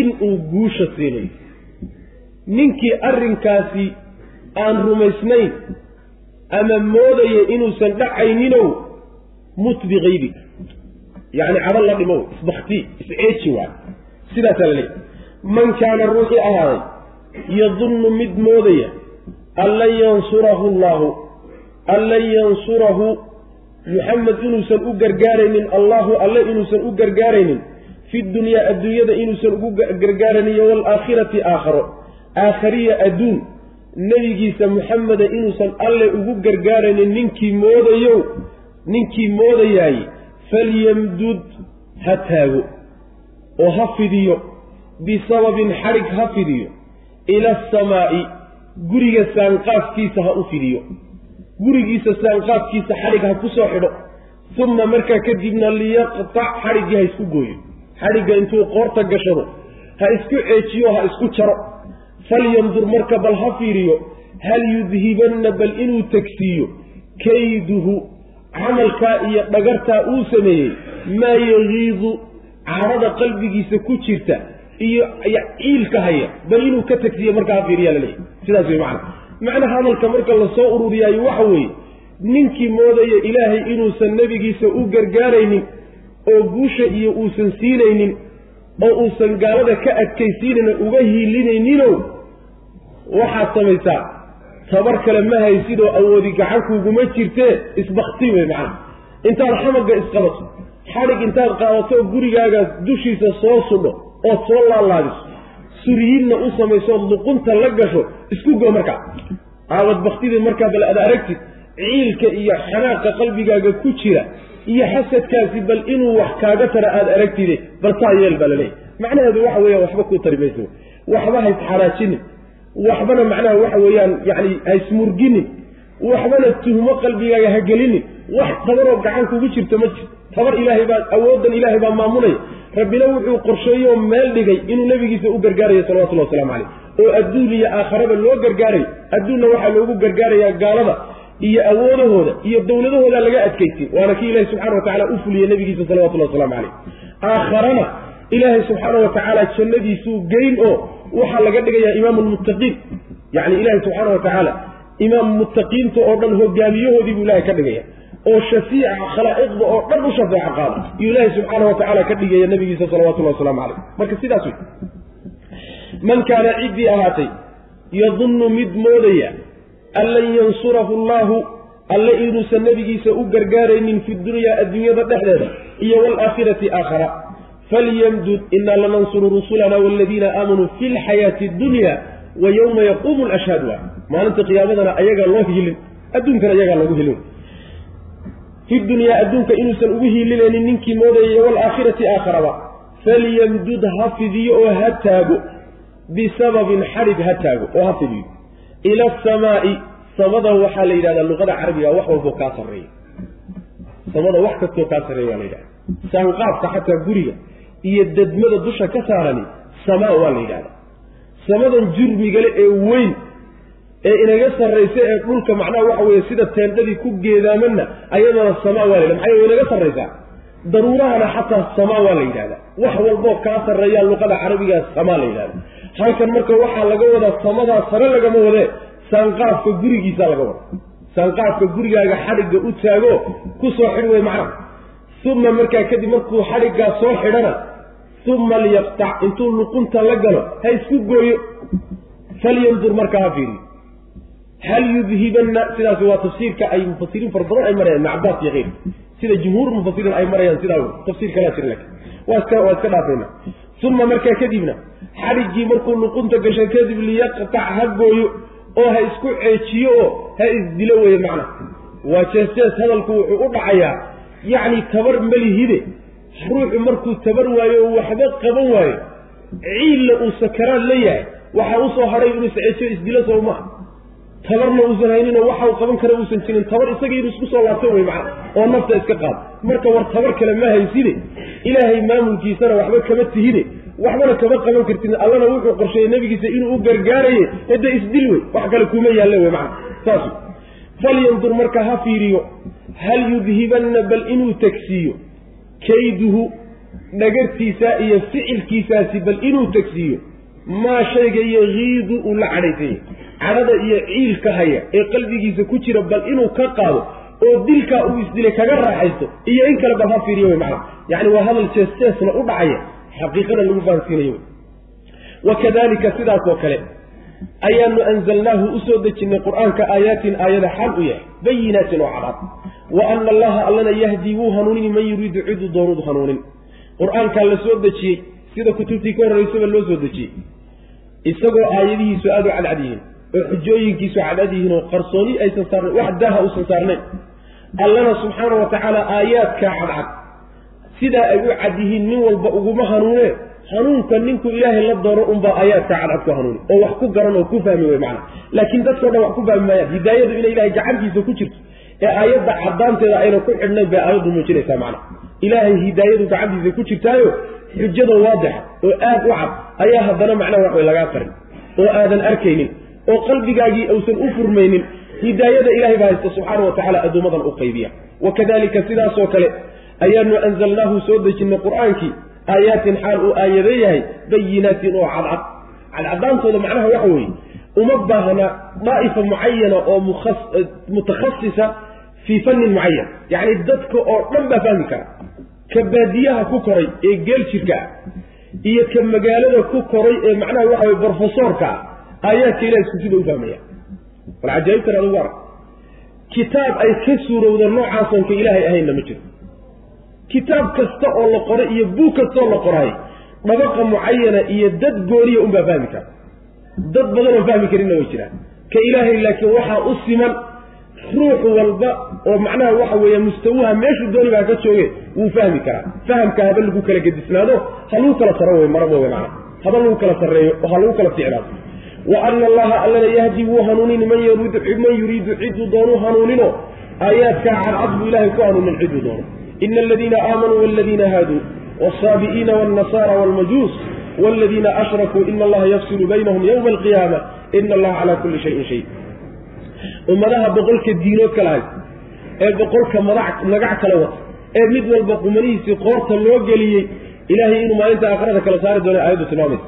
inuu guusha siinayo ninkii arrinkaasi aan rumaysnayn ama moodaya inuusan dhacayninow mut bikaybika yacni cadho la dhimow isbakti isceeji waay sidaasaa la leeyahy man kaana ruuxii ahaaday yadunnu mid moodaya an lan yansurahu allaahu an lan yansurahu muxamed inuusan u gargaaraynin allahu alle inuusan u gargaaraynin fi dunyaa adduunyada inuusan ugu gargaaraynin iyo aakharo aakhariya adduun nebigiisa muxameda inuusan alle ugu gargaaraynin ninkii moodayow ninkii moodayaay falyamdud ha taago oo ha fidiyo bisababin xadhig ha fidiyo ila asamaa'i guriga saanqaafkiisa ha u fidiyo. Gurigiisa saanqaafkiisa xadhig ha ku soo xidho uma markaa kadibna liyaqtac xadhiggii ha isku gooyo. Xadhigga intuu qoorta gashado ha isku ceejiyo ha isku jaro falyandur marka bal ha fiiriyo hal yudhibanna bal inuu tegsiiyo kayduhu camalkaa iyo dhagartaa uu sameeyey maa yagiidu carada qalbigiisa ku jirta iyo ciilka haya bal inuu ka tegsiiyo markaa ha fiiriyaa laleeyahy sidaas wey macana macnaha hadalka marka la soo ururiyaayo waxa weeye ninkii moodaya ilaahay inuusan nebigiisa u gargaaraynin oo guusha iyo uusan siinaynin oo uusan gaalada ka adkaysiinayna uga hiilinayninoo waxaad samaysaa. Tabar kale ma haysidoo awoodi gacankuuguma jirtee isbakti wey macana intaad xamagga isqabato xadhig intaad qaadato gurigaaga dushiisa soo sudho ood soo laalaadiso suryiinna u samaysood luqunta la gasho isku go markaa. Aawad baktidii markaa bal aad aragtid ciilka iyo xanaaqa qalbigaaga ku jira iyo xasadkaasi bal inuu wax kaaga tara aada aragtide bal saa yeel baa laleeyahy macnaheedu waxa weeyaan waxba kuu tari mayso waxba haysxaraajinin waxbana macnaha waxa weeyaan yacni haysmurginin waxbana tuhmo qalbigaaga ha gelinin wax tabaroo gacan kugu jirto ma jirto tabar ilaahay baa awoodan ilaahay baa maamulaya rabbina wuxuu qorsheeyoo meel dhigay inuu nebigiisa u gargaarayo salawatullahi waslamu caleyh oo adduun iyo aakharaba loo gargaarayo adduunna waxaa loogu gargaarayaa gaalada iyo awoodahooda iyo dowladahooda laga adkaysay waana kii ilahi subxana wa tacala u fuliyey nebigiisa salawatullahi waslamu caleyh aakharana ilaahay subxaana wa tacaala jannadiisuu geyn oo waxaa laga dhigayaa imaamu lmuttaqiin yacni ilaahay subxaana wa tacaala imaam muttaqiinta oo dhan hogaamiyahoodii buu ilahay ka dhigaya oo shafiica khalaa'iqda oo dhan u shafeeco qaada iyuu ilaahay subxaana wa tacaala ka dhigaya nabigiisa salawatullahi wasalaamu caleyh marka sidaas wey man kaana ciddii ahaatay yadunnu mid moodaya an lan yansurahu allaahu alle inuusan nebigiisa u gargaaraynin fi dunyaa adduunyada dhexdeeda iyo waalaakhirati aakhara. Falyamdud inaa lanansuru rusulana waladiina aamanuu fi lxayaati dunya wa yowma yaquumu lashhaad waa maalinta qiyaamadana ayagaa loo hiilin adduunkana ayagaa loogu hilin. Fi dunyaa adduunka inuusan ugu hiilinaynin ninkii moodayay waalaakhirati aakharaba falyamdud ha fidiyo oo ha taago. Bisababin xadhig ha taago oo ha fidiyo ila asamaa'i samada waxaa la yidhahdaa luqada carabiga wax walboo kaa sarreeya. Samada wax kastoo kaa sarreeya waa la yidhahda saanqaafka xataa guriga iyo dadmada dusha ka saarani samaa waa la yidhahdaa. Samadan jurmigale ee weyn ee inaga sarraysa ee dhulka macnaha waxa weeye sida teendhadii ku geedaamanna ayadana samaa waa la yidhahda maxaa way inaga sarraysaa? Daruurahana xataa samaa waa la yidhahdaa. Wax walboo kaa sarreeyaa luqada carabigaa samaa la yidhahda halkan marka waxaa laga wadaa samadaa sare lagama wadee saanqaafka gurigiisa laga wada saanqaafka gurigaaga xadhigga u taago ku soo xidh wey macnaha. Uma markaa kadib markuu xadhiggaa soo xidhana uma liyaqtac intuu luqunta la galo ha isku gooyo. Falyandur markaa ha fiiriyo hal yudhibanna sidaasi waa tafsiirka ay mufasiriin fara badan ay marayaan iyo keyrka sida jumhuur mufasiriin ay marayaan sidaa tafsiir kalaa jira laakiin waa iska waa iska dhaafayna uma markaa kadibna xadhiggii markuu luqunta gasho kadib liyaqtac ha gooyo oo ha isku ceejiyo oo ha isdilo weye macna. Waa jees-jees hadalku wuxuu u dhacayaa yacni tabar malihide. Ruuxu markuu tabar waayo oo waxba qaban waayo. Ciilla uu sakaraad la yahay waxaa u soo hadhay inuu isceejiyo isdilo soo maha tabarna uusan hayninoo waxau qaban kara uusan jirin. Tabar isaga inuu isku soo laabto wey macna oo nafta iska qaado marka war tabar kale ma hayside ilaahay maamulkiisana waxba kama tihide waxbana kama qaban kartid allana wuxuu qorsheeyey nebigiisa inuu u gargaaraye hade isdil wey. Wax kale kuma yaalle wey macana saas falyandur marka ha fiiriyo hal yudhibanna bal inuu tagsiiyo? Kayduhu dhagartiisa iyo ficilkiisaasi bal inuu tagsiiyo? Maa shayga yakiidu uu la cadhaysanya cadhada iyo ciilka haya ee qalbigiisa ku jira bal inuu ka qaado oo dilkaa uu isdilay kaga raaxaysto iyo in kale bal ha fiiriyo wey macana yacni waa hadal jees-jeesna u dhacaya xaqiiqada lagu fahansiinayo wa kadalika sidaas oo kale ayaanu anzalnaahu u soo dejinnay qur'aanka aayaatin aayada xaal u yahay bayinaatin oo cadcad wa ana allaha allana yahdii wuu hanuunini man yuriidu ciduu doonudu hanuunin. Qur'aankaa la soo dejiyey sida kutubtii ka horraysaba loo soo dejiyey isagoo aayadihiisu aada u cadcad yihiin oo xujooyinkiisu cadcad yihiin oo qarsooni aysan saarnayn wax daaha uusan saarnayn. Allana subxaana wa tacaala aayaadkaa cadcad sidaa ay u cad yihiin nin walba uguma hanuunee hanuunka ninku ilaahay la doono unbaa aayaadka cadcad ku hanuuni oo wax ku garan oo ku fahmi wey macana laakiin dadkao dhan wax ku fahmi maayaan hidaayadu inay ilahay gacantiisa ku jirto ee aayadda caddaanteeda ayna ku xidhnayn bay aayaddu muujinaysaa macana ilaahay hidaayadu gacantiisa ku jirtaayo xujada waadixa oo aad u cad ayaa haddana macnaha wax way lagaa qarin oo aadan arkaynin oo qalbigaagii uusan u furmaynin hidaayada ilahay baa haysta subxaana wa tacala addoommadan u qaybiya. Wa kadalika sidaasoo kale ayaanu anzalnaahu soo dejinnay qur'aankii aayaatin xaal uu aayado yahay bayinaatin oo cadcad. Cadcadaantooda macnaha waxa weeye uma baahna daa'ifa mucayana oo mutakhasisa fii fannin mucayan yacni dadka oo dhan baa fahmi kara. Ka baadiyaha ku koray ee geel jirka ah iyo ka magaalada ku koray ee macnaha waxa weye brofesoorka ah aayaadka ilahi isku sida u fahmaya bal cajaa'ibtan adugu arag kitaab ay ka suurowda noocaasonka ka ilaahay ahaynna ma jiro. Kitaab kasta oo la qoray iyo buug kastaoo la qoraay dhabaqa mucayana iyo dad gooniya unbaa fahmi kara dad badan oo fahmi karinna way jiraan. Ka ilaahay laakiin waxaa u siman ruux walba oo macnaha waxa weeye mustawaha meeshuu dooni baa ka jooge wuu fahmi karaa. Fahamka haba lagu kala gedisnaado ha lagu kala saro wey maraba wey macana haba lagu kala sarreeyo oo ha lagu kala ficnaado wa ana allaha allana yahdi wuu hanuunini man man yuriidu ciduu doonuu hanuunino aayaadkaa cadcad buu ilahay ku hanuunin ciduu doono ina aladiina aamanuu waladiina haaduu wsaabi'iina wاlnasaara wاlmajuus wاladiina ashrakuu ina allaha yafsilu baynahum ywma alqiyaama ina allaha calaa kulli shayin shay ummadaha boqolka diinood kala hay ee boqolka madac magac kala wata ee mid walba qumanihiisii qoorta loo geliyey ilaahay inuu maalinta aakhirada kala saari doona aayaddu tilmaamaysa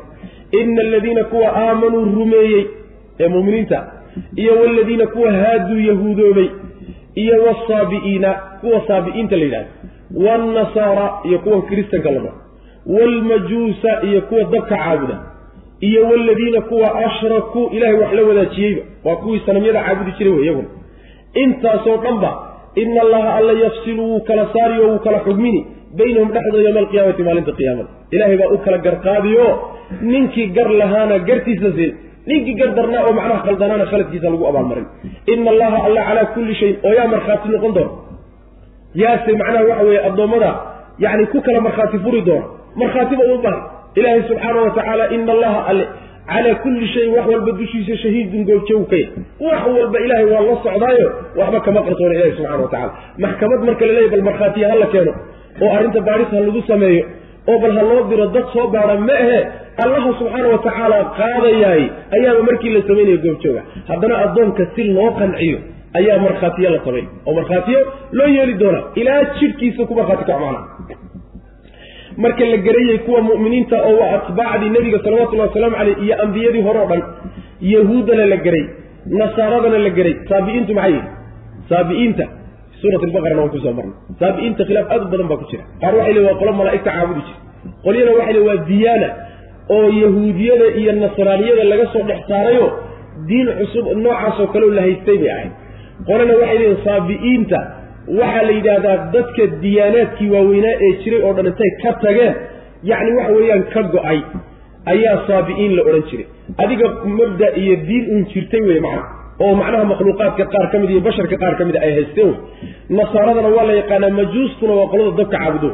ina aladiina kuwa aamanuu rumeeyey ee muuminiinta iyo waladiina kuwa haaduu yahuudoobay iyo wasaabi'iina kuwa saabi'iinta la yidhahda waalnasaara iyo kuwa kiristanka laba waalmajuusa iyo kuwa dabka caabuda iyo waladiina kuwa ashrakuu ilahay wax la wadaajiyeyba waa kuwii sanamyada caabudi jiray wey iyaguna intaasoo dhanba ina allaha alla yafsilu wuu kala saariyo wuu kala xugmini baynahum dhexdooda yowma alqiyaamati maalinta qiyaamada. Ilaahay baa u kala garqaadiyo ninkii gar lahaana gartiisa siin ninkii gar darnaa oo macnaha khaldanaana khaladkiisa lagu abaalmarin. Ina allaha alla calaa kulli shayin oo yaa markhaati noqon doona. Yaase macnaha waxa weeye addoommada yacni ku kala markhaati furi doona. Markhaatiba u baahan ilaahay subxaana wa tacaala ina allaha alle calaa kulli shayin wax walba dushiisa shahiidun goobjoog ka yahy wax walba ilaahay waa la socdaayo waxba kama qarsoona ilahi subxana wa tacala maxkamad marka la leeyahy bal markhaatiya ha la keeno oo arrinta ha lagu sameeyo oo bal ha loo diro dad soo baadha ma ahe allaha subxaana wa tacaala qaadayaay ayaaba markii la samaynayo goobjooga. Haddana addoonka si loo qanciyo ayaa markhaatiyo la samay oo markhaatiyo loo yeeli doonaa ilaa jidhkiisa ku markhaati kaco macnaha marka la garayey kuwa mu'miniinta oo waa atbaacdii nebiga salawatullahi wasalaamu caleyh iyo ambiyadii hore o dhan yahuuddana la geray nasaaradana la geray saabi'iintu maxay yihi saabi'iinta suurat albaqarana waan ku soo marnay. Saabi'iinta khilaaf aad u badan baa ku jira. Qaar waxay leeyn waa qolo malaa'igta caabudi jira. Qolyana waxay leeyn waa diyaana oo yahuudiyada iyo nasraaniyada laga soo dhex saarayo diin cusub noocaasoo kaleo la haystay bay ahayd. Qolana waxay leeyihiin saabi'iinta waxaa la yidhaahdaa dadka diyaanaadkii waaweynaa ee jiray oo dhan intay ka tageen yacni waxa weeyaan ka go'ay ayaa saabi'iin la odhan jiray. Adiga mabda iyo diin uun jirtay wey macna oo macnaha makhluuqaadka qaar ka mid iyo basharka qaar ka mid ay haysteen. Wey nasaaradana waa la yaqaanaa majuustuna waa qolada dabka caabudo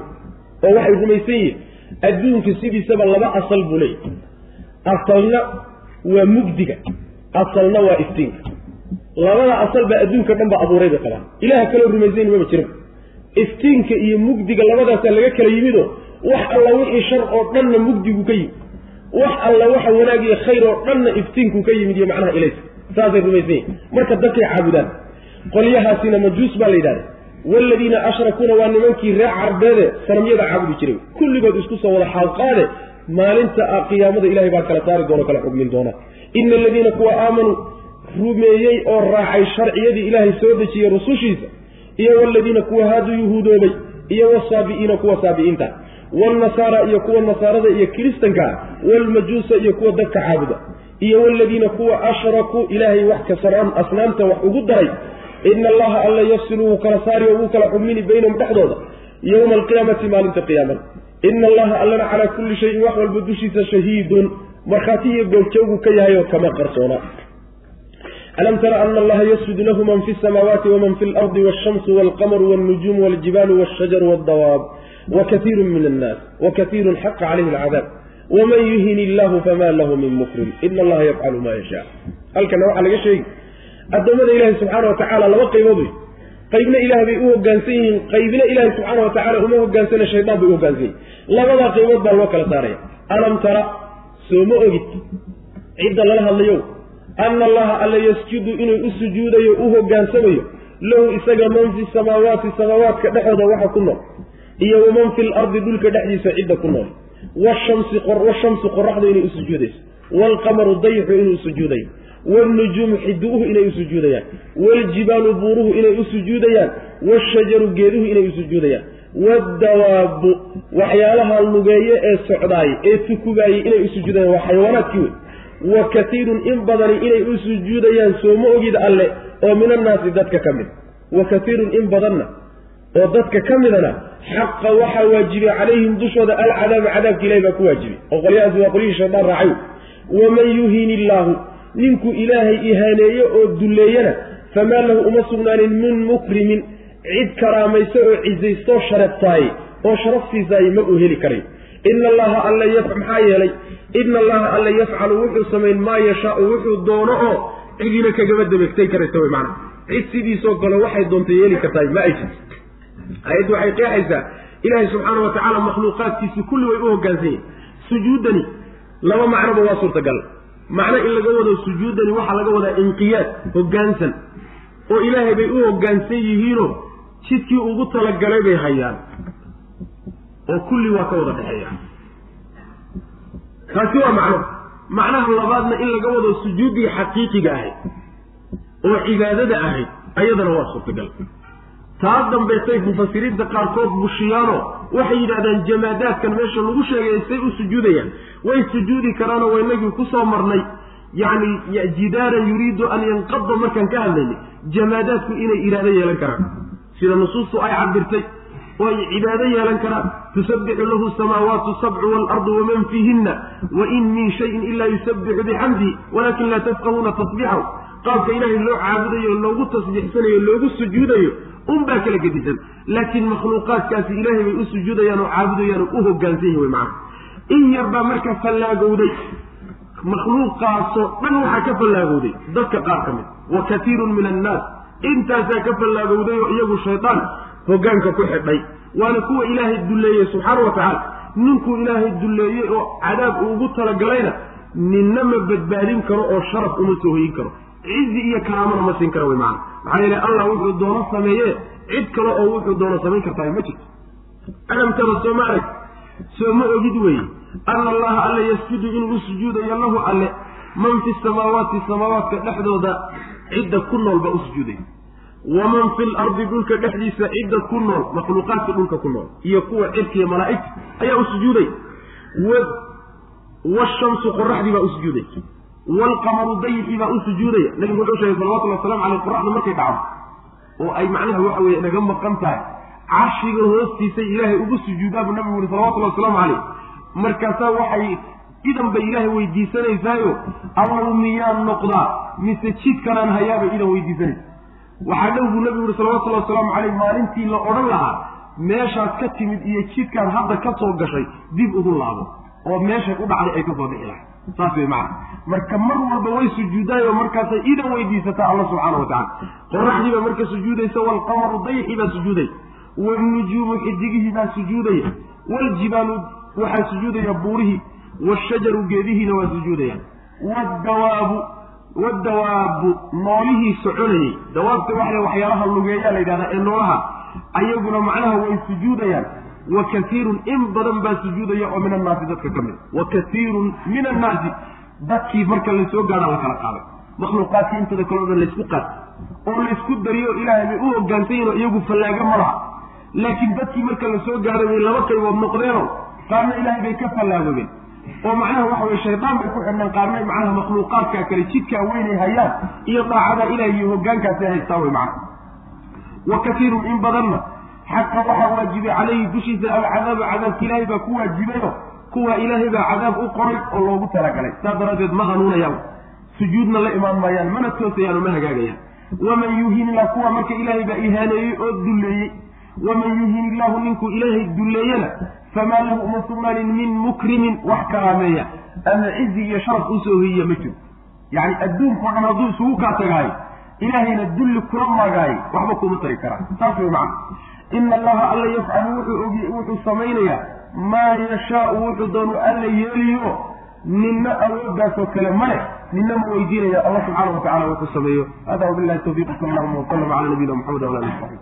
oo waxay rumaysan yihiin adduunka sidiisaba laba asal buu leeyahy asalna waa mugdiga asalna waa iftiinka. Labada asal baa adduunka dhan ba abuuray bay qabaan. Ilaha kaloo rumaysayn maba jiran iftiinka iyo mugdiga labadaasaa laga kala yimido wax alla wixii shar oo dhanna mugdigu ka yimid. Wax alla waxa wanaag iyo khayr oo dhanna iftiinku ka yimid iyo macnaha ilaysa saasay rumaysan yihiin marka dadkay caabudaan qolyahaasina majuus baa la yidhahda waaladiina ashrakuuna waa nimankii reer carbeede sanamyada caabudi jiray. Kulligood isku soo wada xaalqaade maalinta qiyaamada ilahay baa kala saari doona kala xugmin doona. Ina aladiina kuwa aamanuu rumeeyey oo raacay sharciyadii ilaahay soo dejiyey rusushiisa iyo waladiina kuwa haaduu yuhuudoobay iyo wasaabi'iina kuwa saabi'iinta waalnasaara iyo kuwa nasaarada iyo kiristankaa waalmajuusa iyo kuwa dadka caabuda iyo waladiina kuwa ashrakuu ilaahay wax kasaraan asnaamta wax ugu daray ina allaha alla yafsilu wuu kala saari oo wuu kala xugmini baynahum dhexdooda yowma alqiyaamati maalinta qiyaamada ina allaha allana calaa kulli shayin wax walba dushiisa shahiidun markhaati iyo goobjoogu ka yahay oo kama qarsoona. Alam tara ana allaha yasjudu lahu man fi samaawaati waman fi lardi walshamsu walqamaru walnujuumu waljibaalu walshajaru waldawaab wakaiiru min annaas wakaiirun xaqa calayhi alcadaab waman yuhin illahu fama lahu min mukrim ina allaha yafcalu ma yashaa halkana waxaa laga sheegi addoommada ilahi subxaana wa tacaala laba qaybood wey qaybna ilaah bay u hogaansan yihiin qaybna ilaahi subxaana wa tacala uma hogaansana shaydaan bay u hogaansan yihiin labadaa qaybood baa loo kala saaraya alam tara soo ma ogid cidda lala hadlayo ana allaha alla yasjudu inuu u sujuudayo u hogaansamayo lahu isaga man fi samaawaati samaawaadka dhexooda waxa ku nool iyo waman fi lardi dhulka dhexdiisa cidda ku nool washamsu qoraxdu inay u sujuudayso. Waalqamaru dayxu inuu sujuudayo. Waalnujuumu xiduuhu inay u sujuudayaan. Waaljibaalu buuruhu inay u sujuudayaan. Waashajaru geeduhu inay u sujuudayaan. Waadawaabu waxyaalaha lugeeye ee socdaay ee tukugaayey inay u sujuudayaan waa xayawaanaadkii wey wa katiirun in badani inay u sujuudayaan sooma ogid alle oo min annaasi dadka ka mid. Wa katiirun in badanna oo dadka ka midana xaqa waxaa waajibay calayhim dushooda alcadaaba cadaabka ilahi baa ku waajibay. oo qolyahaasi waa qolyihii shaydaan raacay. waman yuhin illaahu ninkuu ilaahay ihaaneeye oo dulleeyana famaa lahu uma sugnaanin min mukrimin cid karaamayso oo cisaystoo sharaftaayey oo sharaftiisaaye ma uu heli karay ina allaha alla maxaa yeelay? ina allaha alla yafcalu wuxuu samayn maa yashaau wuxuu doono oo cidina kagama dabeegtay karaysa wy maana cid sidiisoo kale waxay doonta yeeli kartaay ma ay jirto ayaddu waxay qeexaysaa ilaahay subxaana wa tacaala makhluuqaadkiisi kulli way u hoggaansan yihiin sujuuddani laba macnoba waa suurtagal. Macno in laga wado sujuuddani waxaa laga wadaa inqiyaad hoggaansan. Oo ilaahay bay u hoggaansan yihiinoo jidkii ugu talagalay bay hayaan. Oo kulli waa ka wada dhexeeya. Taasi waa macno. Macnaha labaadna in laga wado sujuuddii xaqiiqiga ahayd oo cibaadada ahayd ayadana waa suurtagal taa dambeetay mufasiriinta qaarkood bushiyaano waxay yidhahdaan jamaadaadkan meesha lagu sheegay say u sujuudayaan. Way sujuudi karaanoo waynagii ku soo marnay. Yacni jidaaran yuriidu an yanqada markaan ka hadlaynay jamaadaadku inay iraado yeelan karaan. Sida nusuustu ay cabirtay oo ay cibaado yeelan karaan. Tusabbixu lahu samaawaatu sabcu waalardu waman fiihinna wain min shayin ilaa yusabbixu bixamdihi walakin laa tafqahuuna tasbiixahu. Qaabka ilaahay loo caabudayo loogu tasbiixsanayo loogu sujuudayo unbaa kala gedisan. Laakiin makhluuqaadkaasi ilaahay bay u sujuudayaan oo caabudayaan oo u hogaansan wy macana in yar baa marka fallaagowday makhluuqaasoo dhan waxaa ka fallaagowday. Dadka qaar ka mid wa katiirun min annaas. Intaasaa ka fallaagowday oo iyagu shaydaan hoggaanka ku xidhay. Waana kuwa ilaahay dulleeyey subxaana wa tacaala. Ninkuu ilaahay dulleeyey oo cadaab uu ugu talagalayna ninna ma badbaadin karo oo sharaf uma soo hoyin karo cizi iyo karaamana ma siin kara wy maana. Maxaa yeele allah wuxuu doono sameeye cid kale oo wuxuu doono samayn kartaa ma jirto. Alam tara soo ma arag. Soo ma ogid weye ana allaha alle yasjudu inuu u sujuudayo lahu alle. Man fi samaawaati samaawaadka dhexdooda cidda ku nool baa u sujuudaya waman fi lardi dhulka dhexdiisa cidda ku nool makhluuqaadka dhulka ku nool iyo kuwa cirkiiyo malaa'igta ayaa u sujuuday washamsu qoraxdii baa u sujuuday waalqamaru dayixii baa u sujuudaya. Nabigu wuxuu sheegay salawatullhi waslamu caleyh qoraxda markay dhacdo. Oo ay macnaha waxa weeye naga maqan tahay. Carshiga hoostiisay ilaahay ugu sujuudaa buu nabigu yihi salawatullahi wasalaamu caleyh markaasaa waxay idan bay ilaahay weydiisanaysaayo allow miyaan noqdaa? Mise jidkanaan hayaabay idan weydiisanaysa waxaa dhow buu nabigu yihi salawatullahi wasalaamu caleyh maalintii la odhan lahaa meeshaad ka timid iyo jidkaad hadda ka soo gashay dib ugu laabo. Oo meeshay u dhacday ay ka soo bixi lahay saas wey macana marka mar walba way sujuudaayo markaasay idan weydiisataa alla subxaana wa tacala qoraxdii baa marka sujuudaysa waalqamaru dayxii baa sujuudaya waalnujuumu xidigihii baa sujuudaya. Waaljibaalu waxaa sujuudaya buurihii. Waashajaru geedihiina waa sujuudayaan waddawaabu waddawaabu noolihii soconayey dawaabta waxa waxyaalaha lugeeyaa la yidhahdaa ee noolaha. Ayaguna macnaha way sujuudayaan wa kaiirun in badan baa sujuudaya oo min annaasi dadka ka mid. Wa kaiirun min annaasi. Dadkii marka la soo gaadha la kala qaaday. Makhluuqaadkii intada kale o laysku qaad oo laysku dariyo ilaahay bay u hoggaansan yihiin oo iyagu fallaaga ma laha. Laakiin dadkii marka la soo gaadhay bay laba qaybood noqdeenoo qaarna ilaahay bay ka fallaagoobeen oo macnaha waxa weye shaydaan bay ku xidhneen qaarna macnaha makhluuqaadka kale jidkaa weynay hayaan iyo daacada ilaah iyo hoggaankaasi haystaa wey macana wa kaiirun in badanna xaqa waxaa waajibay calayhi dushiisa alcadaabu cadaabka ilaahay baa ku waajibayo kuwa ilaahay baa cadaab u qoray oo loogu talagalay saas daraaddeed ma hanuunayaan sujuudna la imaan maayaan mana toosayaan oo ma hagaagayaan waman yuhin illah kuwa marka ilaahay baa ihaaneeyey oo dulleeyey waman yuhin illahu ninkuu ilaahay dulleeyena famaa lahu uma sugnaanin min mukrimin wax karaameeya ama cizi iyo sharaf u soo hoyiya ma jiro yacni adduunkao dhan hadduu isugu kaa tagaayo ilaahayna dulli kula maagaayo waxba kuma tari karaan saas way macana ina allaha alla yafcalu wuxuu samaynayaa. Maa yashaau wuxuu doonu alla yeeliyo. Ninna awooddaasoo kale male ninna ma weydiinaya. Allah subxaana wa tacala wuxuu sameeyo. Hada wabillahi tawfiiq. Sal allahuma wasalam cala nabiyina maxamed wala ali saxbi